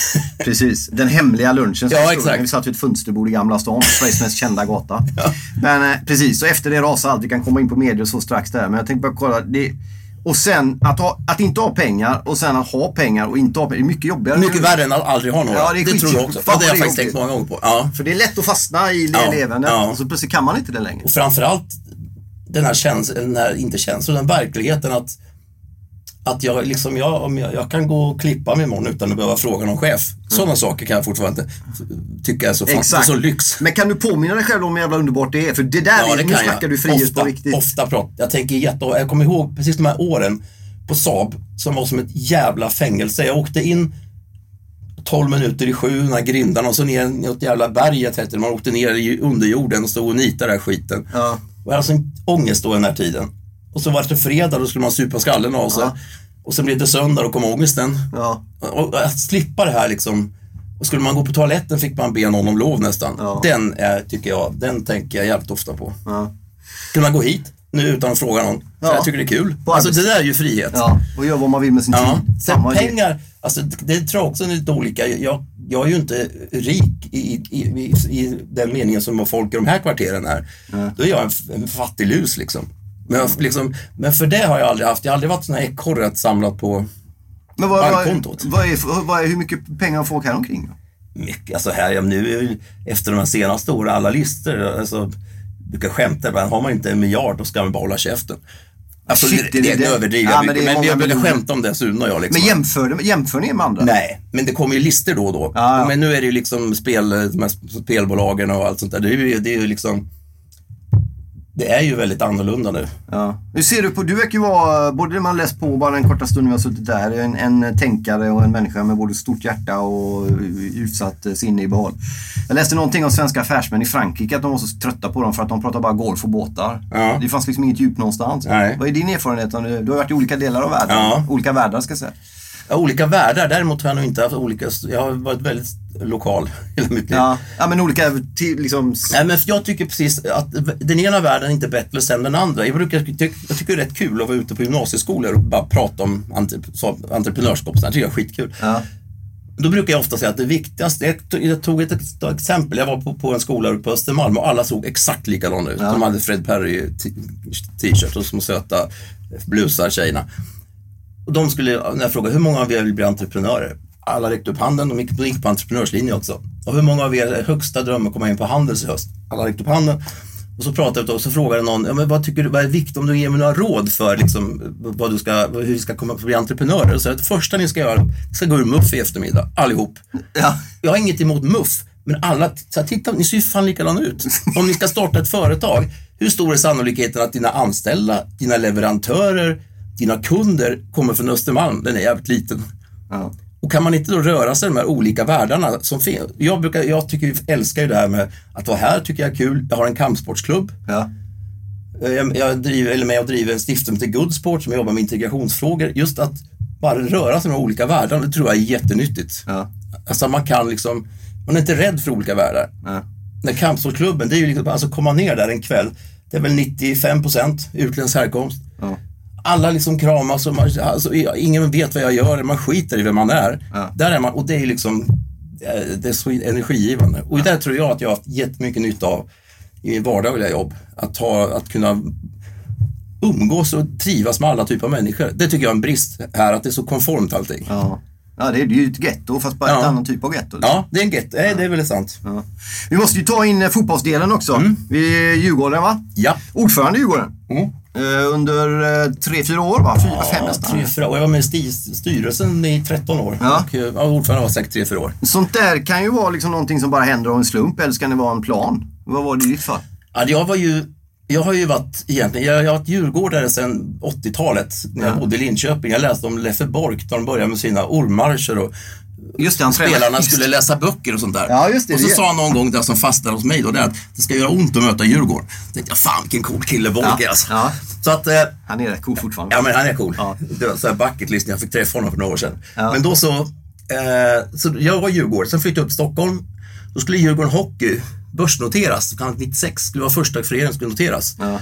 S1: Precis. Den hemliga lunchen.
S2: Ja, exakt.
S1: Vi satt vid ett fönsterbord i Gamla stan, Sveriges mest kända gata. Men eh, precis, så efter det rasade allt. Vi kan komma in på medier och så strax där. Men jag tänkte bara kolla. Det, och sen att, ha, att inte ha pengar och sen att ha pengar och inte ha pengar. Det är mycket jobbigare.
S2: Mycket värre än att aldrig ha några.
S1: Ja, det är
S2: det tror jag också. det har jag faktiskt tänkt många gånger på. Ja.
S1: För det är lätt att fastna i
S2: Ja,
S1: levandet
S2: ja.
S1: och så plötsligt kan man inte det längre.
S2: Och framförallt den här känslan, den här, inte känslan, den verkligheten att att jag, liksom, jag, om jag, jag kan gå och klippa mig imorgon utan att behöva fråga någon chef. Sådana saker kan jag fortfarande inte tycka är så,
S1: Exakt.
S2: så lyx.
S1: Men kan du påminna dig själv om hur jävla underbart det är? För det där
S2: Ja,
S1: är,
S2: det
S1: nu snackar
S2: jag.
S1: du frihet
S2: ofta,
S1: på riktigt.
S2: Ofta prat. Jag tänker jätte, jag kommer ihåg precis de här åren på Saab som var som ett jävla fängelse. Jag åkte in 12 minuter i sju, den här grindarna och så ner i ett jävla berget hette det. Man åkte ner i underjorden och stod och nitade den här skiten.
S1: Ja.
S2: Och jag hade sån ångest då den här tiden. Och så var det fredag, då skulle man supa skallen av sig.
S1: Ja.
S2: Och sen blir det söndag och kom ångesten.
S1: Ja.
S2: Och att slippa det här liksom. Och skulle man gå på toaletten fick man be någon om lov nästan.
S1: Ja.
S2: Den är, tycker jag, den tänker jag jävligt ofta på.
S1: Ja.
S2: Kunna gå hit nu utan att fråga någon. För
S1: Ja.
S2: jag tycker det är kul. Alltså det där är ju frihet.
S1: ja. Och gör vad man vill med sin
S2: Ja.
S1: tid.
S2: Sen
S1: Samma idé.
S2: pengar, alltså det, tror jag också är lite olika. Jag, jag är ju inte rik i, i, i, i den meningen som folk i de här kvarteren är. Då är jag en, en fattiglus liksom. Men, liksom. men för det har jag aldrig haft. Jag har aldrig varit sån här ekorre att samlat på
S1: Men vad, vad,
S2: bankkontot.
S1: vad är, vad är, hur mycket pengar har folk här omkring? då?
S2: mycket. Alltså här, nu är efter de här senaste åren, alla listor, alltså, brukar skämta ibland, har man inte en miljard då ska man bara hålla käften. Alltså,
S1: Shit,
S2: det,
S1: det-
S2: det,
S1: det-
S2: överdriver
S1: ja,
S2: jag
S1: men
S2: mycket,
S1: det är
S2: men,
S1: många
S2: jag
S1: miljoner.
S2: skämta om det Sune och jag. Liksom.
S1: Men jämför, jämför ni med andra?
S2: Nej, men det kommer ju listor då och då.
S1: Ja, ja.
S2: Men nu är det ju liksom spel, de här spelbolagen och allt sånt där. Det är ju, det är ju liksom, det är ju väldigt annorlunda nu.
S1: Ja. Hur ser du på, du verkar ju vara, både det man läst på bara den korta stunden vi har suttit där, en, en tänkare och en människa med både stort hjärta och utsatt sinne i behåll. Jag läste någonting om svenska affärsmän i Frankrike, att de var så trötta på dem för att de pratar bara golf och båtar.
S2: Ja.
S1: Det fanns liksom inget djup någonstans.
S2: Nej.
S1: Vad är din erfarenhet? du har varit i olika delar av världen.
S2: Ja.
S1: Olika världar ska jag säga.
S2: Ja, olika världar, däremot har jag nog inte haft olika, jag har varit väldigt lokal hela mitt liv.
S1: Ja, ja men olika, liksom...
S2: Nej, men jag tycker precis att den ena världen är inte bättre än den andra. Jag, brukar, jag tycker det är rätt kul att vara ute på gymnasieskolor och bara prata om entreprenörskap. Här, tycker jag är skitkul.
S1: Ja.
S2: Då brukar jag ofta säga att det viktigaste, jag tog- ett ex- exempel, jag var på, på en skola uppe på Östermalm och alla såg exakt likadana ut. De hade Fred Perry t- t-shirt och små söta blusar tjejerna. Och de skulle, när jag frågade hur många av er vill bli entreprenörer? Alla räckte upp handen, de gick, de gick på entreprenörslinje också. Och hur många av er högsta dröm att komma in på Handels i höst? Alla räckte upp handen. Och så pratade jag och så frågade någon, ja, men vad tycker du, vad är viktigt om du ger mig några råd för liksom, vad du ska, hur vi ska komma bli entreprenörer? Och så att det första ni ska göra, ni ska gå ur muff i eftermiddag, allihop.
S1: Ja.
S2: Jag har inget emot muff, men alla, så här, titta, ni ser ju fan likadana ut. Om ni ska starta ett företag, hur stor är sannolikheten att dina anställda, dina leverantörer, dina kunder kommer från Östermalm? Den är jävligt liten.
S1: Ja.
S2: Och kan man inte då röra sig i de här olika världarna som finns? Jag, brukar, jag tycker, älskar ju det här med att vara här, tycker jag är kul. Jag har en kampsportsklubb.
S1: Ja.
S2: Eh, Jag, jag driver, eller med och driver en stiftelse heter Goodsport som jobbar med integrationsfrågor. Just att bara röra sig i de här olika världarna, det tror jag är jättenyttigt.
S1: Ja.
S2: Alltså man kan liksom, man är inte rädd för olika världar.
S1: Ja.
S2: Den kampsportklubben, det är ju liksom, alltså komma ner där en kväll, det är väl 95 procent utländsk härkomst.
S1: Ja.
S2: Alla liksom kramas och man, alltså, ingen vet vad jag gör, man skiter i vem man är.
S1: Ja.
S2: Där är man, och det är liksom, eh, det är så energigivande. Och det tror jag att jag har haft jättemycket nytta av i min vardagliga jobb. Att, ha, att kunna umgås och trivas med alla typer av människor. Det tycker jag är en brist här, att det är så konformt allting.
S1: Ja. Ja, det är ju ett getto fast bara
S2: Ja.
S1: ett annan typ av getto.
S2: Ja, det är en get. Nej, det är väl sant.
S1: Ja. Vi måste ju ta in eh, fotbollsdelen också.
S2: Mm.
S1: Vi är Djurgården va?
S2: Ja.
S1: Ordförande i Djurgården.
S2: Mm.
S1: Eh, under eh, tre, fyra år va? Fyra, fem nästan.
S2: tre, fyra, och jag var med i styrelsen i 13 år.
S1: Ja.
S2: Och, eh, ja, ordförande var säkert tre, fyra år.
S1: Sånt där kan ju vara liksom någonting som bara händer av en slump eller ska det vara en plan? Vad var det i ditt fall?
S2: Ja, jag var ju jag har ju varit egentligen, jag, jag har varit djurgårdare sedan 80-talet när jag bodde i Linköping. Jag läste om Leffe Bork när de började med sina ormmarscher och
S1: Just det, han
S2: spelarna skulle läsa böcker och sånt där.
S1: Ja, just det.
S2: Och så
S1: Det-
S2: sa han någon gång, det som fastnade hos mig då, det att det ska göra ont att möta Djurgården. Då tänkte jag, fan vilken cool kille Bork
S1: Ja,
S2: alltså.
S1: ja.
S2: Så att, eh,
S1: Han är rätt cool fortfarande.
S2: Ja, men han är cool.
S1: Ja.
S2: Det var så här bucket list när jag fick träffa honom för några år sedan.
S1: Ja.
S2: Men då så, eh, så jag var Djurgården, sen flyttade jag upp till Stockholm. Då skulle Djurgården Hockey börsnoteras, så kallat 96, skulle vara första föreningen som skulle noteras.
S1: Ja.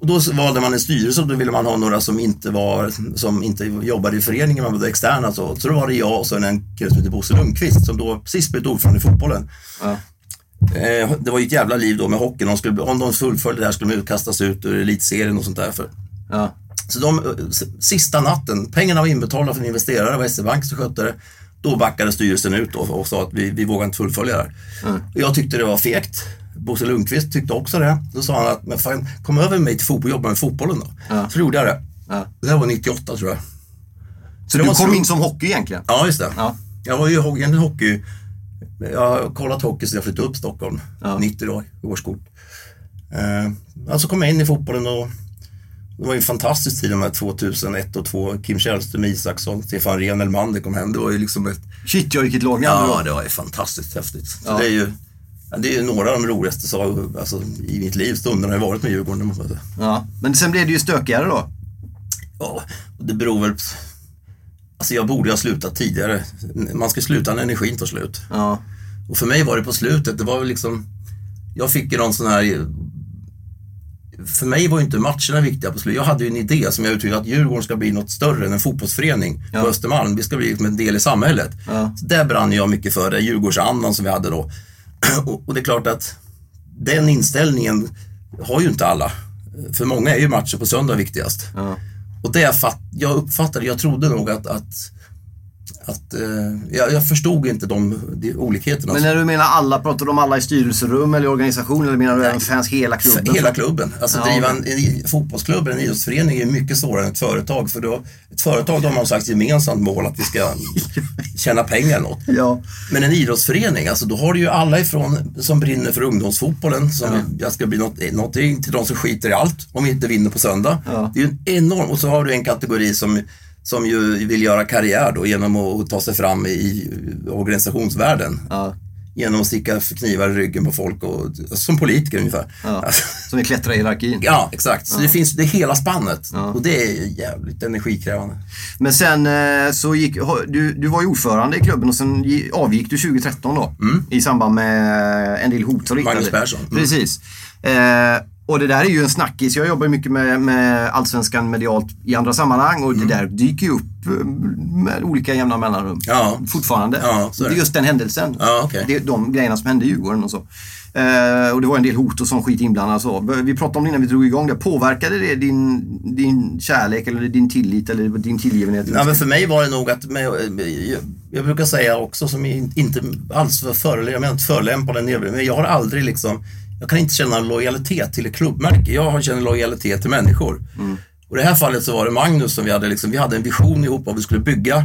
S2: Och då valde man en styrelse och då ville man ha några som inte, var, som inte jobbade i föreningen, man var externa. Så, så då var det jag och så en kille som heter Bosse Lundqvist som då precis blivit ordförande i fotbollen.
S1: Ja.
S2: Eh, det var ju ett jävla liv då med hockeyn. De skulle, om de fullföljde det här skulle de kastas ut ur elitserien och sånt där. För,
S1: Ja.
S2: så de, eh, sista natten, pengarna var inbetalda från investerare, det var SE-bank som skötte det. Då backade styrelsen ut och, sa att vi, vi vågar inte fullfölja det här. Och Jag tyckte det var fegt. Bosse Lundqvist tyckte också det. Då sa han att, men fan, kom över med mig till fotboll jobba med fotbollen då.
S1: Ja.
S2: Så gjorde jag det.
S1: Ja.
S2: Det här var 98 tror jag.
S1: Så
S2: Det
S1: du kom
S2: så-
S1: in som hockey egentligen?
S2: Ja, just det.
S1: Ja.
S2: Jag var ju egentligen hockey. Jag har kollat hockey sedan jag flyttade upp Stockholm.
S1: Ja.
S2: 90 år, årskort. Eh, alltså kom jag in i fotbollen och det var ju en fantastisk tid de här 2001 och 2002. Kim Källström, Isaksson, Stefan Rehn, Elmander kom hem. Det var ju liksom ett...
S1: Shit, ja, vilket lag
S2: Ja,
S1: då.
S2: det var ju fantastiskt häftigt. Så
S1: Ja.
S2: det är ju det är några av de roligaste så, alltså, i mitt liv. Stunderna jag varit med Djurgården.
S1: Ja. Men sen blev det ju stökigare då.
S2: Ja, det beror väl... Alltså jag borde ha slutat tidigare. Man ska sluta när energin tar slut.
S1: Ja.
S2: Och för mig var det på slutet, det var väl liksom, jag fick ju någon sån här, för mig var ju inte matcherna viktiga på slutet. Jag hade ju en idé som jag uttryckte att Djurgården ska bli något större än en fotbollsförening
S1: Ja.
S2: på Östermalm. Vi ska bli liksom en del i samhället.
S1: Ja.
S2: Så där brann jag mycket för, det Djurgårdsandan som vi hade då. Och, och det är klart att den inställningen har ju inte alla. För många är ju matcher på söndag viktigast.
S1: Ja.
S2: Och det jag, fatt, jag uppfattade, jag trodde nog att, att, att eh, jag, jag förstod inte de, de olikheterna.
S1: Men när du menar alla, pratar du om alla i styrelserum eller i organisation eller menar du även fans hela klubben?
S2: Hela klubben. Alltså
S1: Ja,
S2: driva en, en fotbollsklubb, en idrottsförening är mycket svårare än ett företag. För då, ett företag då har man sagt gemensamt mål att vi ska tjäna pengar eller något.
S1: Ja.
S2: Men en idrottsförening, alltså då har du ju alla ifrån som brinner för ungdomsfotbollen, som
S1: Ja.
S2: jag ska bli något, någonting till de som skiter i allt om vi inte vinner på söndag.
S1: Ja.
S2: Det är ju en enorm, och så har du en kategori som, som ju vill göra karriär då genom att ta sig fram i organisationsvärlden.
S1: Ja.
S2: Genom att sticka knivar i ryggen på folk, och, som politiker ungefär.
S1: Ja.
S2: Alltså,
S1: Som vi klättrar i hierarkin.
S2: Ja, exakt. Så det finns det är hela spannet.
S1: Ja.
S2: Och det är jävligt energikrävande.
S1: Men sen eh, så gick, du, du var ju ordförande i klubben och sen gi- avgick du 2013 då. I samband med en del hot som riktade.
S2: Magnus Persson. Mm.
S1: Precis. Eh, och det där är ju en snackis. Jag jobbar mycket med, med allsvenskan medialt i andra sammanhang och det där dyker ju upp eh, med olika jämna mellanrum.
S2: Mm. Ja.
S1: Fortfarande.
S2: Ja,
S1: det är just den händelsen.
S2: Ja, okej.
S1: Det är de grejerna som hände i Djurgården och så. Eh, och det var en del hot och sån skit inblandat. Så. Vi pratade om det innan vi drog igång det. Påverkade det din, din kärlek eller din tillit eller din tillgivenhet?
S2: Ja, men för mig var det nog att, jag, brukar säga också som in- inte alls för förolämpande, men jag har aldrig liksom, jag kan inte känna lojalitet till ett klubbmärke. Jag känner lojalitet till människor. Och i det här fallet så var det Magnus som vi hade, liksom, vi hade en vision ihop vad vi skulle bygga.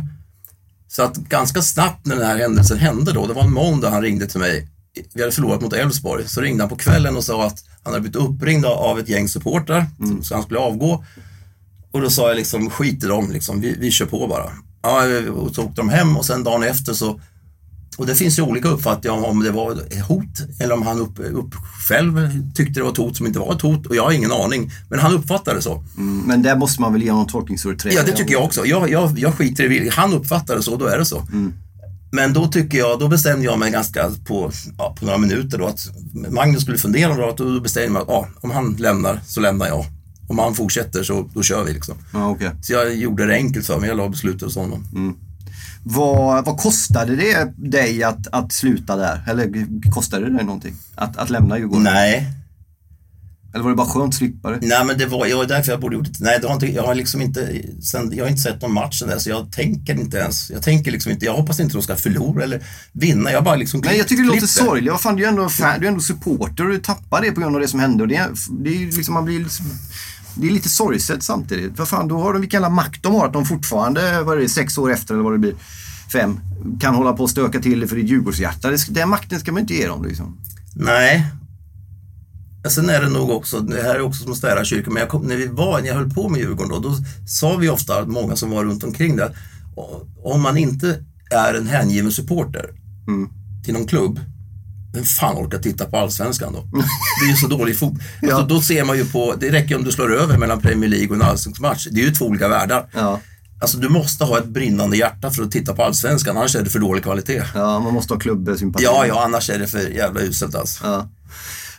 S2: Så att ganska snabbt när den här händelsen hände då, det var en måndag han ringde till mig. Vi hade förlorat mot Elfsborg. Så ringde han på kvällen och sa att han hade blivit uppringd av ett gäng supportrar, så han skulle avgå. Och då sa jag liksom, skit i dem, liksom. vi, vi kör på bara. Ja, och så åkte de hem och sen dagen efter så och det finns ju olika uppfattningar om, om det var ett hot eller om han upp, upp själv tyckte det var ett hot som inte var ett hot och jag har ingen aning. Men han uppfattade det så.
S1: Mm, men där måste man väl ge någon tolkningsföreträde?
S2: Ja, det tycker jag också. Jag, jag, jag skiter i det. Han uppfattade det så, då är det så. Men då tycker jag, då bestämde jag mig ganska på, ja, på några minuter då att Magnus skulle fundera och då bestämde jag mig att ja, om han lämnar så lämnar jag. Om han fortsätter så då kör vi liksom.
S1: Ja, okej.
S2: Så jag gjorde det enkelt för mig, jag la beslutet hos honom.
S1: Vad, vad kostade det dig att, att sluta där? Eller kostade det dig någonting? Att, att lämna Djurgården?
S2: Nej,
S1: Eller var det bara skönt att slippa det?
S2: Nej men det var, jag därför jag borde gjort det. Nej, det har inte, jag har liksom inte, sen, jag har inte sett någon match sen dess, så jag tänker inte ens. Jag tänker liksom inte, jag hoppas inte de ska förlora eller vinna. Jag bara liksom
S1: Nej, jag tycker det låter
S2: klipper.
S1: sorgligt. Vad fan, du är ändå fan, du är ändå supporter och du tappar det på grund av det som hände. Och det, det är liksom, man blir liksom, det är lite sorgset samtidigt. För fan, då har de, vilken jävla makt de har att de fortfarande, vad är det, sex år efter eller vad det blir, fem, kan hålla på och stöka till det för ditt Djurgårdshjärta. Den makten ska man inte ge dem liksom.
S2: Nej. Ja, Sen är det nog också, det här är också som att städa kyrkan, men jag kom, när vi var, när jag höll på med Djurgården då, då sa vi ofta, många som var runt omkring det, att om man inte är en hängiven supporter
S1: Mm.
S2: till någon klubb, vem fan orkar titta på Allsvenskan då? Det är ju så dålig fotboll.
S1: Ja.
S2: Alltså, då ser man ju på, det räcker om du slår över mellan Premier League och en allsvensk match. Det är ju två olika världar.
S1: Ja.
S2: Alltså du måste ha ett brinnande hjärta för att titta på Allsvenskan, annars är det för dålig kvalitet.
S1: ja, man måste ha klubbsympati.
S2: Ja, ja, annars är det för jävla uselt alltså.
S1: Ja.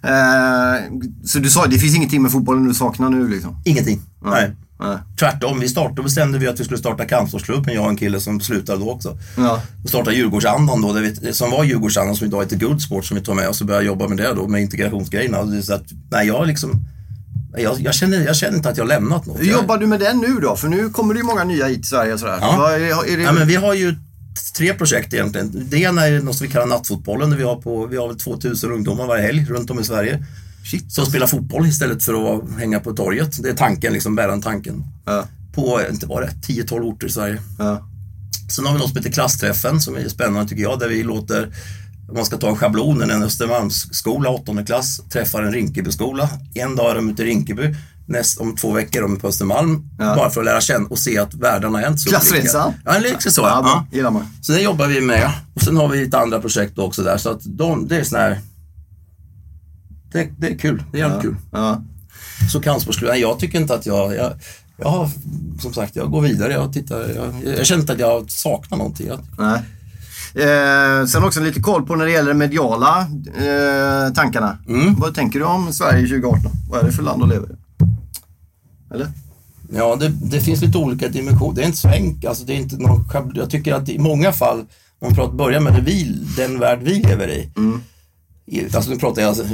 S1: Eh, så du sa, det finns ingenting med fotbollen du saknar nu liksom?
S2: Ingenting. Nej.
S1: Nej.
S2: Tvärtom, vi startade, bestämde vi att vi skulle starta kampsportsklubben, jag och en kille som slutade då också.
S1: Ja.
S2: Och starta Djurgårdsandan då, vi, som var Djurgårdsandan som idag heter Good Sport som vi tog med oss och började jobba med det då, med integrationsgrejerna. Och Så att, nej, jag liksom, jag, jag, känner, jag känner inte att jag har lämnat något.
S1: Hur jobbar du med den nu då? För nu kommer det ju många nya hit till Sverige och sådär.
S2: Ja.
S1: Vad är, det,
S2: Ja, men vi har ju tre projekt egentligen. Det ena är något som vi kallar nattfotbollen, där vi har, på, vi har väl 2000 ungdomar varje helg runt om i Sverige.
S1: Shit.
S2: Som spelar fotboll istället för att hänga på torget. Det är tanken, liksom bärande tanken.
S1: Ja.
S2: På, inte var det, 10-12 orter i Sverige.
S1: Ja.
S2: Sen har vi något som heter Klassträffen som är spännande tycker jag, där vi låter om man ska ta en schablonen, en Östermalmsskola, åttonde klass, träffar en Rinkebyskola. En dag är de ute i Rinkeby, näst, om två veckor är de på Östermalm.
S1: Ja.
S2: Bara för att lära känna och se att världarna är inte så
S1: Klassresa?
S2: Ja, liksom så.
S1: Ja,
S2: Ja. Så det jobbar vi med. Och sen har vi ett andra projekt också där. Så att de, det är sån här... Det, det är kul. Det är jävligt kul.
S1: Ja.
S2: Så kampsportsklubben, jag tycker inte att jag, jag... jag har, som sagt, jag går vidare. Jag, tittar, jag, jag känner inte att jag saknar någonting.
S1: Nej. Eh, sen också lite koll på när det gäller de mediala eh, tankarna.
S2: Mm.
S1: Vad tänker du om Sverige 2018? Vad är det för land att leva i? Eller?
S2: Ja, det, det finns lite olika dimensioner. Det är inte så enkelt. Alltså, det är inte någon, jag tycker att i många fall, om man pratar, börjar med det vi, den värld vi lever i. I- Alltså nu pratar jag alltså,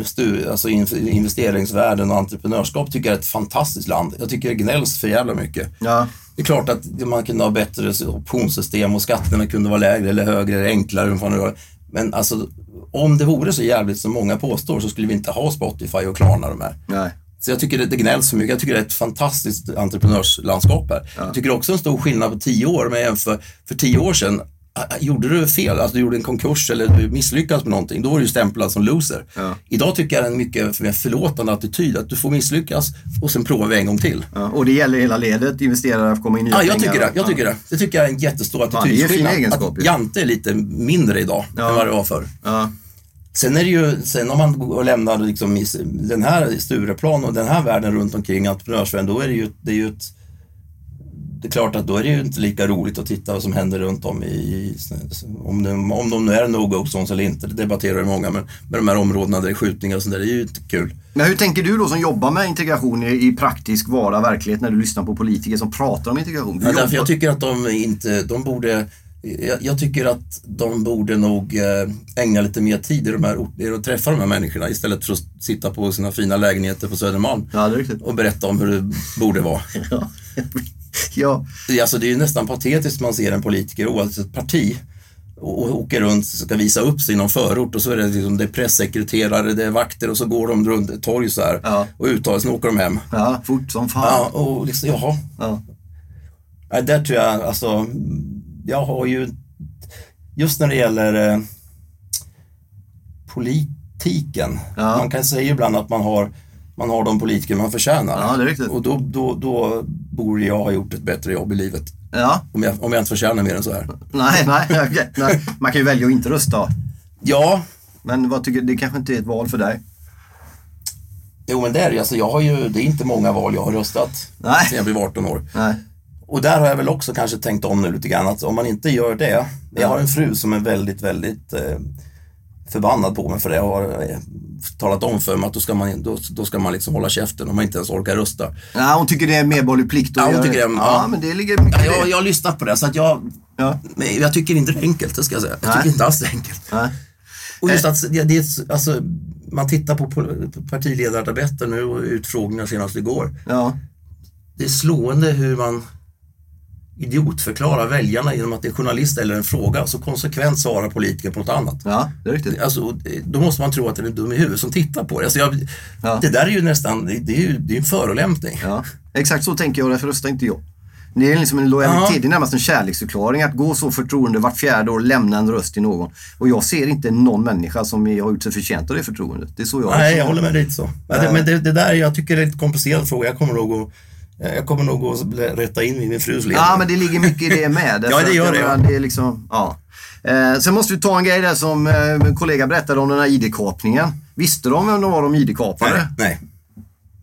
S2: alltså in- investeringsvärlden och entreprenörskap tycker jag är ett fantastiskt land. Jag tycker det gnälls för jävla mycket.
S1: Ja.
S2: Det är klart att man kunde ha bättre optionssystem och skatterna kunde vara lägre eller högre eller enklare. Men alltså, om det vore så jävligt som många påstår så skulle vi inte ha Spotify och Klarna de här.
S1: Nej.
S2: Så jag tycker det, det gnälls för mycket. Jag tycker det är ett fantastiskt entreprenörslandskap här. Jag tycker också en stor skillnad på tio år med jämför, för tio år sedan Gjorde du fel, alltså du gjorde en konkurs eller du misslyckades med någonting, då var du stämplad som loser.
S1: Ja.
S2: Idag tycker jag det är en mycket mer förlåtande attityd, att du får misslyckas och sen provar vi en gång till.
S1: Ja. Och det gäller hela ledet, investerare får komma in nya
S2: Ja, jag
S1: pengar.
S2: tycker det. Jag tycker det. Det tycker jag är en jättestor attitydsskillnad.
S1: egenskaper.
S2: Att Jante är lite mindre idag
S1: Ja.
S2: än vad det var förr. Sen är det ju, sen om man lämnar liksom i den här Stureplan och den här världen runt omkring entreprenörsvärlden, då är det ju, det är ju ett det är klart att då är det ju inte lika roligt att titta vad som händer runt om i, om, det, om de nu är no-go zones eller inte, det debatterar ju många, men med de här områdena där det är skjutningar och sånt där, det är ju inte kul.
S1: Men hur tänker du då som jobbar med integration i, i praktisk vara verklighet när du lyssnar på politiker som pratar om integration? Du
S2: Ja, därför
S1: jobbar-
S2: jag tycker att de inte, de borde jag, jag tycker att de borde nog eh, ägna lite mer tid i de här orterna och träffa de här människorna istället för att sitta på sina fina lägenheter på Södermalm
S1: Ja,
S2: och berätta om hur det borde vara.
S1: Ja. ja.
S2: Alltså, det är ju nästan patetiskt man ser en politiker oavsett parti och, och åker runt och ska visa upp sig i någon förort och så är det, liksom, det är pressekreterare, det är vakter och så går de runt ett torg så här
S1: Ja.
S2: och uttalar sig, sen åker de hem.
S1: ja, fort som fan.
S2: Ja, och liksom, jaha.
S1: Ja.
S2: Nej, där tror jag, alltså, jag har ju, just när det gäller eh, politiken,
S1: Ja.
S2: man kan säga ibland att man har, man har de politiker man förtjänar.
S1: Ja, det är riktigt.
S2: Och då, då, då borde jag ha gjort ett bättre jobb i livet.
S1: Ja.
S2: Om jag, om jag inte förtjänar mer än så här.
S1: Nej, nej, okej, nej. Man kan ju välja att inte rösta.
S2: Ja,
S1: Men vad tycker, det kanske inte är ett val för dig?
S2: jo men det är det. Alltså, jag har ju, det är inte många val jag har röstat
S1: Nej.
S2: sedan jag blev 18 år.
S1: Nej.
S2: Och där har jag väl också kanske tänkt om nu lite grann att om man inte gör det. Jag har en fru som är väldigt, väldigt eh, förbannad på mig för det. Jag har eh, talat om för mig att då ska man, då, då ska man liksom hålla käften om man inte ens orkar rösta.
S1: Ja, hon tycker det är medborgerlig plikt att
S2: Ja, hon tycker det,
S1: Ja,
S2: ja.
S1: men det ligger mycket
S2: Ja, jag, jag har lyssnat på det så att jag,
S1: Ja.
S2: jag tycker inte det är enkelt, det ska jag säga. Jag
S1: Nej.
S2: tycker inte alls det är enkelt.
S1: Nej.
S2: Och just att det, det, alltså, man tittar på partiledardebatten nu och utfrågningar senast igår.
S1: Ja.
S2: Det är slående hur man idiotförklarar väljarna genom att det är journalist eller en fråga så konsekvent svarar politiker på något annat.
S1: ja, det är riktigt.
S2: Alltså, det- då måste man tro att den är dum i huvudet som tittar på det. Alltså jag,
S1: Ja.
S2: Det där är ju nästan, det, det är ju det är en förolämpning.
S1: Ja. Exakt så tänker jag, därför röstar inte jag. Det är liksom en lojalitet,
S2: Ja.
S1: det är närmast en kärleksförklaring att gå så förtroende vart fjärde år och lämna en röst till någon. Och jag ser inte någon människa som har gjort sig förtjänt av det förtroendet. Det är så jag
S2: Nej, jag håller med dig så. Men, det, men det, det där, jag tycker det är en komplicerad fråga. Jag kommer nog att, jag kommer nog att rätta in i min frus ledning.
S1: Ja, men det ligger mycket i det med.
S2: Ja, det gör det, ja.
S1: det är liksom, ja. Eh, sen måste vi ta en grej där som eh, en kollega berättade om den här ID-kapningen. Visste de vem de var de ID-kapade?
S2: nej, nej.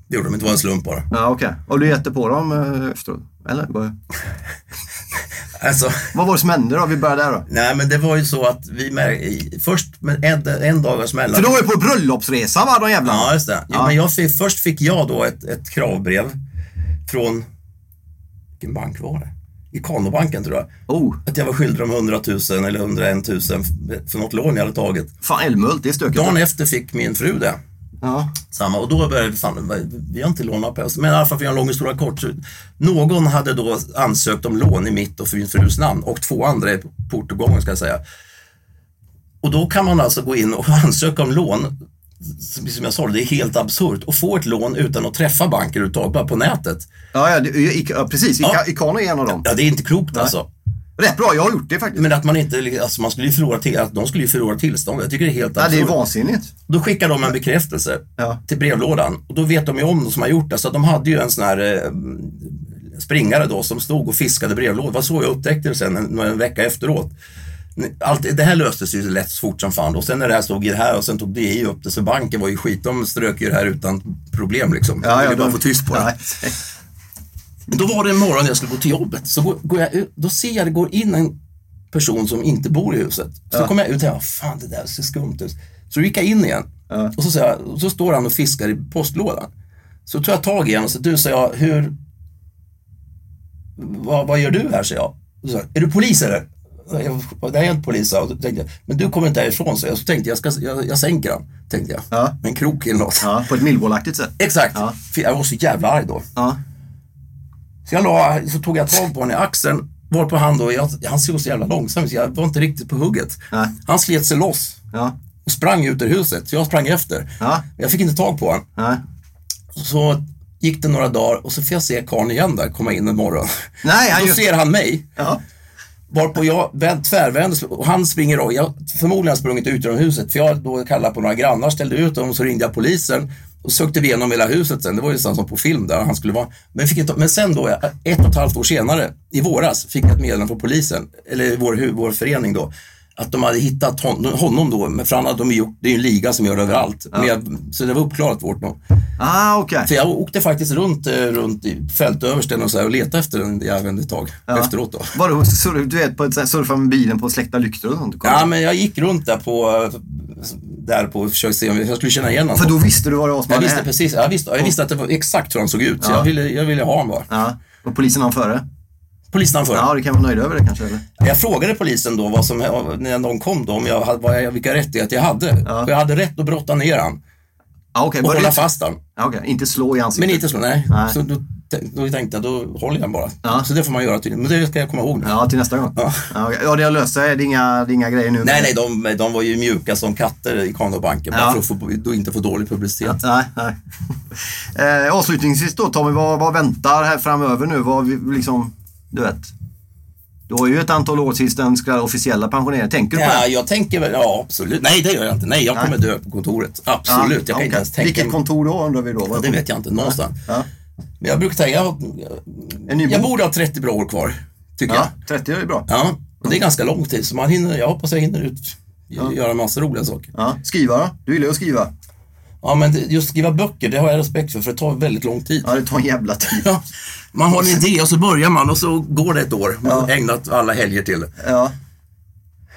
S2: Det gjorde de inte, det var en slump bara.
S1: Ja, okej. Och du gette på dem eh, efteråt? Eller?
S2: Alltså,
S1: Vad var det som hände då? Vi börjar där då.
S2: nej men det var ju så att vi mär, i- först med en, en dagars mellanrum.
S1: För de var ju på bröllopsresa va, de jävlarna?
S2: Ja, just det. Jo,
S1: Ja.
S2: Men jag fick, först fick jag då ett, ett kravbrev från, vilken bank var det? Ikanobanken tror jag.
S1: Oh,
S2: Att jag var skyldig dem 100 000 eller 101 000 för något lån jag hade tagit.
S1: fan Älmhult, det är stökigt.
S2: Dagen efter fick min fru det.
S1: Ja.
S2: Samma, och då började vi, fan, vi har inte lånat pengar. Men i alla fall för en lång historia kort. Någon hade då ansökt om lån i mitt och min frus namn och två andra i portgången ska jag säga. Och då kan man alltså gå in och ansöka om lån. Som jag sa, det är helt absurt. Och få ett lån utan att träffa banker överhuvudtaget, bara på nätet.
S1: Ja, ja, det, ja precis.
S2: Ja.
S1: Ikano är en av dem.
S2: Ja, det är inte klokt alltså.
S1: Rätt bra, jag har gjort det faktiskt.
S2: Men att man inte, alltså man skulle ju förlora till, att de skulle ju förlora tillstånd. Jag tycker det är helt
S1: Ja, det är
S2: absurt.
S1: vansinnigt.
S2: Då skickar de en bekräftelse
S1: Ja.
S2: till brevlådan och då vet de ju om de som har gjort det. Så de hade ju en sån här eh, springare då som stod och fiskade brevlådor. Det var så jag upptäckte det sen en, en vecka efteråt. Allt, det här löstes ju lätt fort som fan. Och sen när det här stod i det här och sen tog DI upp det så banken var ju skit. De strök ju det här utan problem liksom. De ville bara få tyst på det.
S1: Ja,
S2: Men då var det en morgon när jag skulle gå till jobbet. Så går, jag ut, då ser jag det går in en person som inte bor i huset. Så
S1: Ja.
S2: kommer jag ut och tänker, fan det där ser skumt ut. Så gick jag in igen.
S1: Ja.
S2: Och så, säger jag, och så står han och fiskar i postlådan. Så tog jag tag i honom och så du säger jag, hur, vad, vad gör du här? säger jag. Så, jag, är du polis eller? Jag, jag inte polis. Och då tänkte jag, men du kommer inte härifrån, så jag. Så tänkte jag, ska, jag, jag sänker han, tänkte jag.
S1: Ja.
S2: Med en krok eller något.
S1: Ja, på ett millwallaktigt sätt.
S2: Exakt,
S1: Ja.
S2: för jag var så jävla arg då.
S1: Ja.
S2: Så, jag la, så tog jag tag på honom i axeln, varpå han då, jag, han såg så jävla långsam så jag var inte riktigt på hugget.
S1: Nej.
S2: Han slet sig loss och sprang ut ur huset, så jag sprang efter.
S1: Ja.
S2: Jag fick inte tag på honom. Så gick det några dagar och så får jag se karln igen där komma in en morgon.
S1: Nej, han
S2: Då
S1: gör-
S2: ser han mig,
S1: Ja
S2: varpå jag tvärvände tvärvänder och han springer och Jag förmodligen har jag sprungit ut genom huset, för jag då kallade på några grannar, ställde ut dem, och så ringde jag polisen och sökte vi igenom hela huset sen. Det var ju sånt som på film där han skulle vara. Men, fick ett, men sen då, ett och ett halvt år senare, i våras, fick jag ett meddelande från polisen, eller vår, vår förening då, att de hade hittat hon, honom då, men för han hade de gjort, det är ju en liga som gör det överallt. Men jag, så det var uppklarat vårt nog.
S1: Ah, okej.
S2: För jag åkte faktiskt runt, eh, runt i fältöversten och, så här och letade efter den jäveln ett tag
S1: Ja.
S2: efteråt då.
S1: Vadå, surf, du vet, på ett, så här, surfa med bilen på släckta lyktor och sånt?
S2: Ja, men jag gick runt där på, där på och försökte se om jag skulle känna igen honom.
S1: För då visste du vad det var som
S2: jag visste precis, jag visste, jag visste att det var exakt hur han såg ut. Så
S1: Ja.
S2: jag, ville, jag ville ha honom bara.
S1: Ja. Och polisen han före?
S2: Polisen för.
S1: Ja, du kan vara nöjd över det kanske? Eller?
S2: Jag frågade polisen då vad som, när de kom då, om jag, hade- vad jag, vilka rättigheter jag hade.
S1: Ja.
S2: För jag hade rätt att brotta ner han
S1: Ja, okej.
S2: och
S1: det
S2: hålla fast han.
S1: Ja, okej. Inte slå i ansiktet?
S2: Men inte så, nej.
S1: Nej.
S2: Så då, då tänkte jag, då håller jag bara.
S1: Ja.
S2: Så det får man göra tydligen. Men det ska jag komma ihåg nu.
S1: Ja, till nästa gång?
S2: Ja.
S1: Ja, ja det har löst sig. Det är inga, det är inga grejer nu?
S2: Nej, nej, de, de var ju mjuka som katter i Kanobanken.
S1: Ja.
S2: Bara för att få, inte få dålig publicitet.
S1: Nej, nej. Eh, avslutningsvis då Tommy, vad, vad väntar här framöver nu? Vad liksom, du vet. Du har ju ett antal år tills den ska officiella pensioneringen. Tänker du på
S2: Ja,
S1: det?
S2: jag tänker väl, ja absolut. Nej, det gör jag inte. Nej, jag
S1: Nej.
S2: kommer dö på kontoret. Absolut. jag kan
S1: okej.
S2: inte ens tänka
S1: Vilket kontor då undrar vi då?
S2: Ja, det vet jag inte. Någonstans.
S1: Ja.
S2: Men jag brukar tänka, jag, jag
S1: bok?
S2: borde ha 30 bra år kvar. Tycker
S1: Ja,
S2: jag.
S1: 30 är bra.
S2: Ja, och det är ganska lång tid. Så man hinner, jag hoppas jag hinner ut, göra massa roliga saker.
S1: Ja. Skriva då? Du gillar ju att skriva.
S2: Ja, men just skriva böcker, det har jag respekt för, för det tar väldigt lång tid.
S1: Ja, det tar en jävla tid.
S2: Man har en idé och så börjar man och så går det ett år. Man har ägnat alla helger till det.
S1: Ja.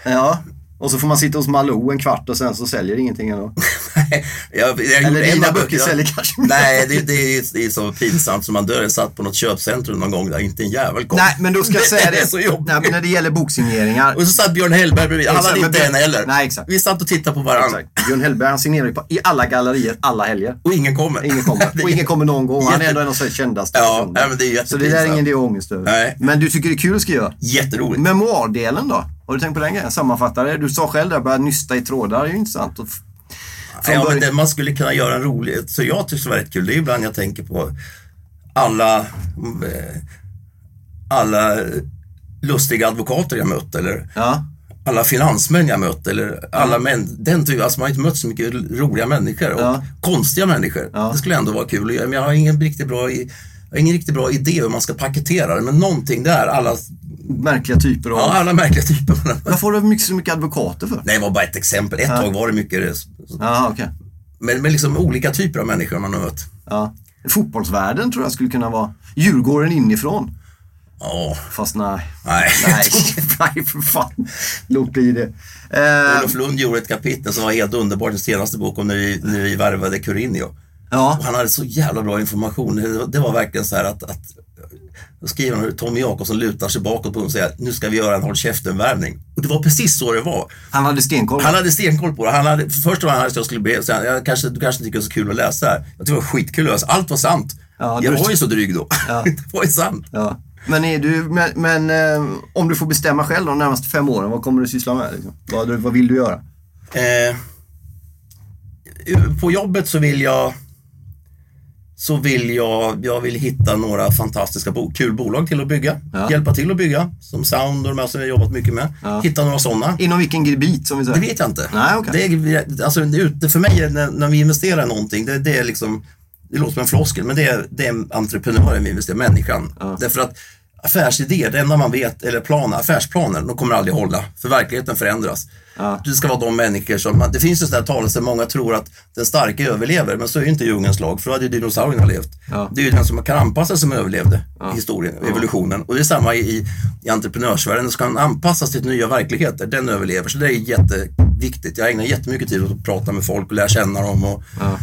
S1: Ja. Och så får man sitta hos Malou en kvart och sen så säljer ingenting ändå.
S2: jag, jag
S1: Eller dina böcker
S2: böckerna-
S1: säljer kanske.
S2: Nej, det, det, är, det är så pinsamt som man dör. Jag satt på något köpcentrum någon gång där inte en jävel kom.
S1: Nej, men då ska jag säga det.
S2: det är så jobbigt.
S1: Nej, men när det gäller boksigneringar.
S2: Och så satt Björn Hellberg bredvid. Han hade inte en heller.
S1: Nej, exakt.
S2: Vi satt och tittade på varandra.
S1: Exakt. Björn Hellberg han signerar ju på, i alla gallerier, alla helger.
S2: Och ingen kommer.
S1: Ingen kommer. Och ingen kommer någon gång. Han är ändå en av Sveriges kändaste
S2: Ja, nej, men det är
S1: Så det där är
S2: jättepinsamt.
S1: ingen idé att ångest över.
S2: Nej.
S1: Men du tycker det är kul att skriva?
S2: Jätteroligt.
S1: Memoardelen då? Har du tänkt på den grejen? Sammanfattare. Du sa själv där, börja nysta i trådar. Det är ju intressant. Och
S2: Ja, men det, man skulle kunna göra en rolig, så jag tycker det var rätt kul. Det är ibland jag tänker på alla, eh, alla lustiga advokater jag mött eller
S1: Ja.
S2: alla finansmän jag mött eller alla män. Den typen, alltså man har inte mött så mycket roliga människor och
S1: Ja.
S2: konstiga människor.
S1: Ja.
S2: Det skulle ändå vara kul att göra, men jag har ingen riktigt bra, i, jag har ingen riktigt bra idé hur man ska paketera det. Men någonting där, alla,
S1: Märkliga typer av...
S2: ja, alla märkliga typer.
S1: Varför har du mycket, så mycket advokater för?
S2: Nej, det var bara ett exempel. Ett tag var det mycket,
S1: Ja, okej.
S2: men, men liksom olika typer av människor man har mött.
S1: Ja. Fotbollsvärlden tror jag skulle kunna vara Djurgården inifrån.
S2: Ja,
S1: Fast nej.
S2: nej.
S1: Nej, nej för fan. Låt bli det. Eh,
S2: Olof Lund gjorde ett kapitel som var helt underbart, den senaste boken när vi, när vi värvade Curinio.
S1: ja.
S2: Och han hade så jävla bra information. Det var, det var verkligen så här att, att då skriver han hur Tommy Jakobsson lutar sig bakåt på och säger nu ska vi göra en håll käften-värvning. Och det var precis så det var.
S1: Han hade stenkoll.
S2: Han hade stenkoll på det. Han hade, först var han att jag skulle be, så jag kanske, du kanske tycker det är så kul att läsa här. Jag tyckte det var skitkul att läsa. Allt var sant.
S1: Ja,
S2: jag var ju så dryg då.
S1: Ja.
S2: det var ju sant.
S1: Ja. Men, är du, men, men eh, om du får bestämma själv de närmaste fem åren, vad kommer du syssla med? Liksom? Vad, vad vill du göra?
S2: Eh, på jobbet så vill jag så vill jag, jag vill hitta några fantastiska, bo, kul bolag till att bygga.
S1: Ja.
S2: Hjälpa till att bygga. Som Sound och de här som jag har jobbat mycket med.
S1: Ja.
S2: Hitta några sådana.
S1: Inom vilken gebit som vi säger?
S2: Det vet jag inte.
S1: Nej, okej.
S2: det är, alltså, det för mig, är när, när vi investerar i någonting, det, det är liksom, det låter som en floskel, men det är, det är entreprenören vi investerar, människan.
S1: Ja.
S2: Därför att affärsidéer, det enda man vet, eller planer, affärsplaner, de kommer aldrig hålla. För verkligheten förändras.
S1: Ja.
S2: Det ska vara de människor som, det finns ju sådana här talelser, många tror att den starka överlever, men så är ju inte djungelns lag, för då hade ju dinosaurierna levt.
S1: Ja.
S2: Det är ju den som kan anpassa sig som överlevde i historien, evolutionen. Och det är samma i, i entreprenörsvärlden, ska man anpassas till nya verkligheter, den överlever. Så det är jätteviktigt. Jag ägnar jättemycket tid åt att prata med folk och lära känna dem. Och,
S1: Ja.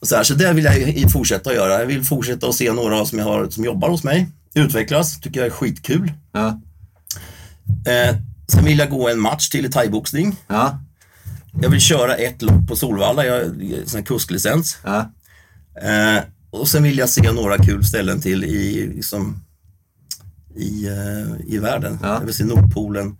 S2: och så, här, så det vill jag fortsätta göra. Jag vill fortsätta att se några som, jag har, som jobbar hos mig utvecklas, tycker jag är skitkul.
S1: Ja.
S2: Eh, sen vill jag gå en match till i thaiboxning.
S1: Ja.
S2: Jag vill köra ett lopp på Solvalla, jag har kusklicens.
S1: Ja.
S2: Eh, och sen vill jag se några kul ställen till i, liksom, i, eh, i världen.
S1: Ja.
S2: Jag vill se Nordpolen.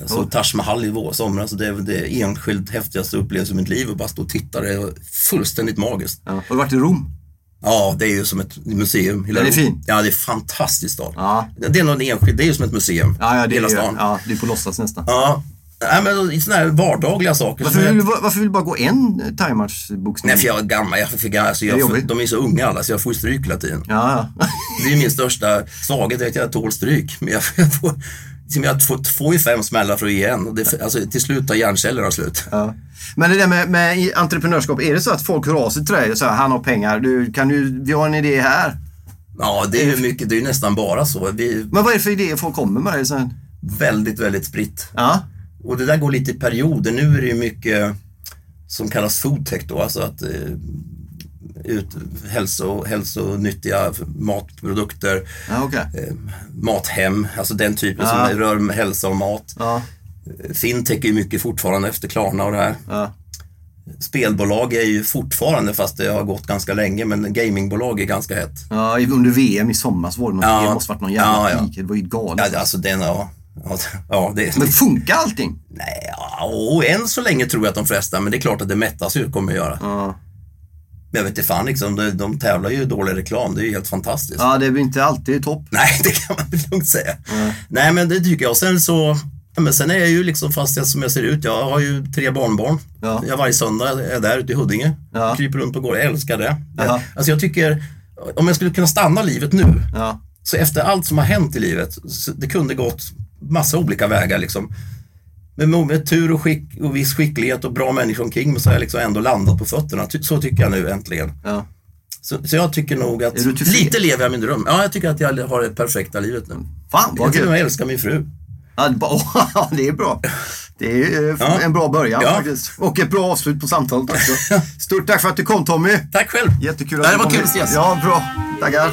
S2: Jag såg Taj Mahal i vår somras. Det är det enskilt häftigaste upplevelsen i mitt liv att bara stå och titta. Det är fullständigt magiskt.
S1: Ja. Har du varit i Rom?
S2: Ja, det är ju som ett museum. Hela
S1: Den är fin.
S2: Ja, det är fantastiskt stad.
S1: Ja.
S2: Det är nog en enskild, det är ju som ett museum.
S1: Ja, ja, det,
S2: hela
S1: är,
S2: stan. Ja.
S1: ja, det är på låtsas nästan.
S2: Nej, men sådana här vardagliga saker.
S1: Varför
S2: jag-
S1: vill, du, varför vill du bara gå en thaimatchboxning?
S2: Nej, för jag är gammal. Jag fick, alltså, jag,
S1: jobbigt.
S2: de är så unga alla, så jag får ju stryk hela tiden.
S1: Ja, ja.
S2: Det är min största svaghet, att jag tål stryk. Men jag, jag, får, liksom jag får två i fem smällar för att ge en. Det, alltså, till slut tar hjärncellerna slut.
S1: Ja. Men det där med, med entreprenörskap, är det så att folk hör av sig till dig och säger han har pengar, du, kan du, vi har en idé här.
S2: Ja, det är ju mycket, det är ju nästan bara så. Vi
S1: Men vad är det för idéer folk kommer med? dig sen?
S2: väldigt, väldigt spritt.
S1: Ja,
S2: Och det där går lite i perioder. Nu är det ju mycket som kallas foodtech då, alltså att eh, ut, hälso, hälsonyttiga matprodukter,
S1: ja okej.
S2: eh, mathem, alltså den typen
S1: Ja.
S2: som rör hälsa och mat.
S1: Ja,
S2: Fintech är ju mycket fortfarande efter Klarna och det här.
S1: ja.
S2: Spelbolag är ju fortfarande, fast det har gått ganska länge, men gamingbolag är ganska hett.
S1: ja, under VM i somras var det
S2: Ja.
S1: det måste varit någon jävla
S2: Ja, ja.
S1: peak. Det var ju galet.
S2: Ja, alltså den, ja. Ja, ja det,
S1: Men funkar allting?
S2: nej, ja, och än så länge tror jag att de flesta, men det är klart att det mättas ju, kommer att göra.
S1: Ja.
S2: Men jag vet inte fan, liksom, de, de tävlar ju dålig reklam, det är ju helt fantastiskt.
S1: ja, det är väl inte alltid topp.
S2: Nej, det kan man väl lugnt säga. Nej, men det tycker jag. Sen så, men sen är jag ju liksom fast jag, som jag ser ut. Jag har ju tre barnbarn.
S1: Ja.
S2: Jag varje söndag är där ute i Huddinge.
S1: Ja.
S2: Kryper runt på gården. Jag älskar det.
S1: Jaha.
S2: Alltså jag tycker, om jag skulle kunna stanna livet nu,
S1: Ja.
S2: så efter allt som har hänt i livet, det kunde gått massa olika vägar liksom. Men med, med tur och, skick, och viss skicklighet och bra människor omkring mig så har jag liksom ändå landat på fötterna. Ty, så tycker jag nu äntligen.
S1: ja.
S2: Så, så jag tycker nog att lite lever jag min dröm. Ja, jag tycker att jag har det perfekta livet nu.
S1: Fan vad
S2: Jag
S1: kul.
S2: med älskar min fru.
S1: Ja, det, det är bra. Det är eh,
S2: Ja.
S1: en bra början
S2: Ja.
S1: faktiskt. Och ett bra avslut på samtalet också. Stort tack för att du kom Tommy.
S2: Tack själv.
S1: Jättekul
S2: Det
S1: att du
S2: var
S1: kom
S2: kul
S1: hit.
S2: att ses.
S1: Ja, bra. Tackar.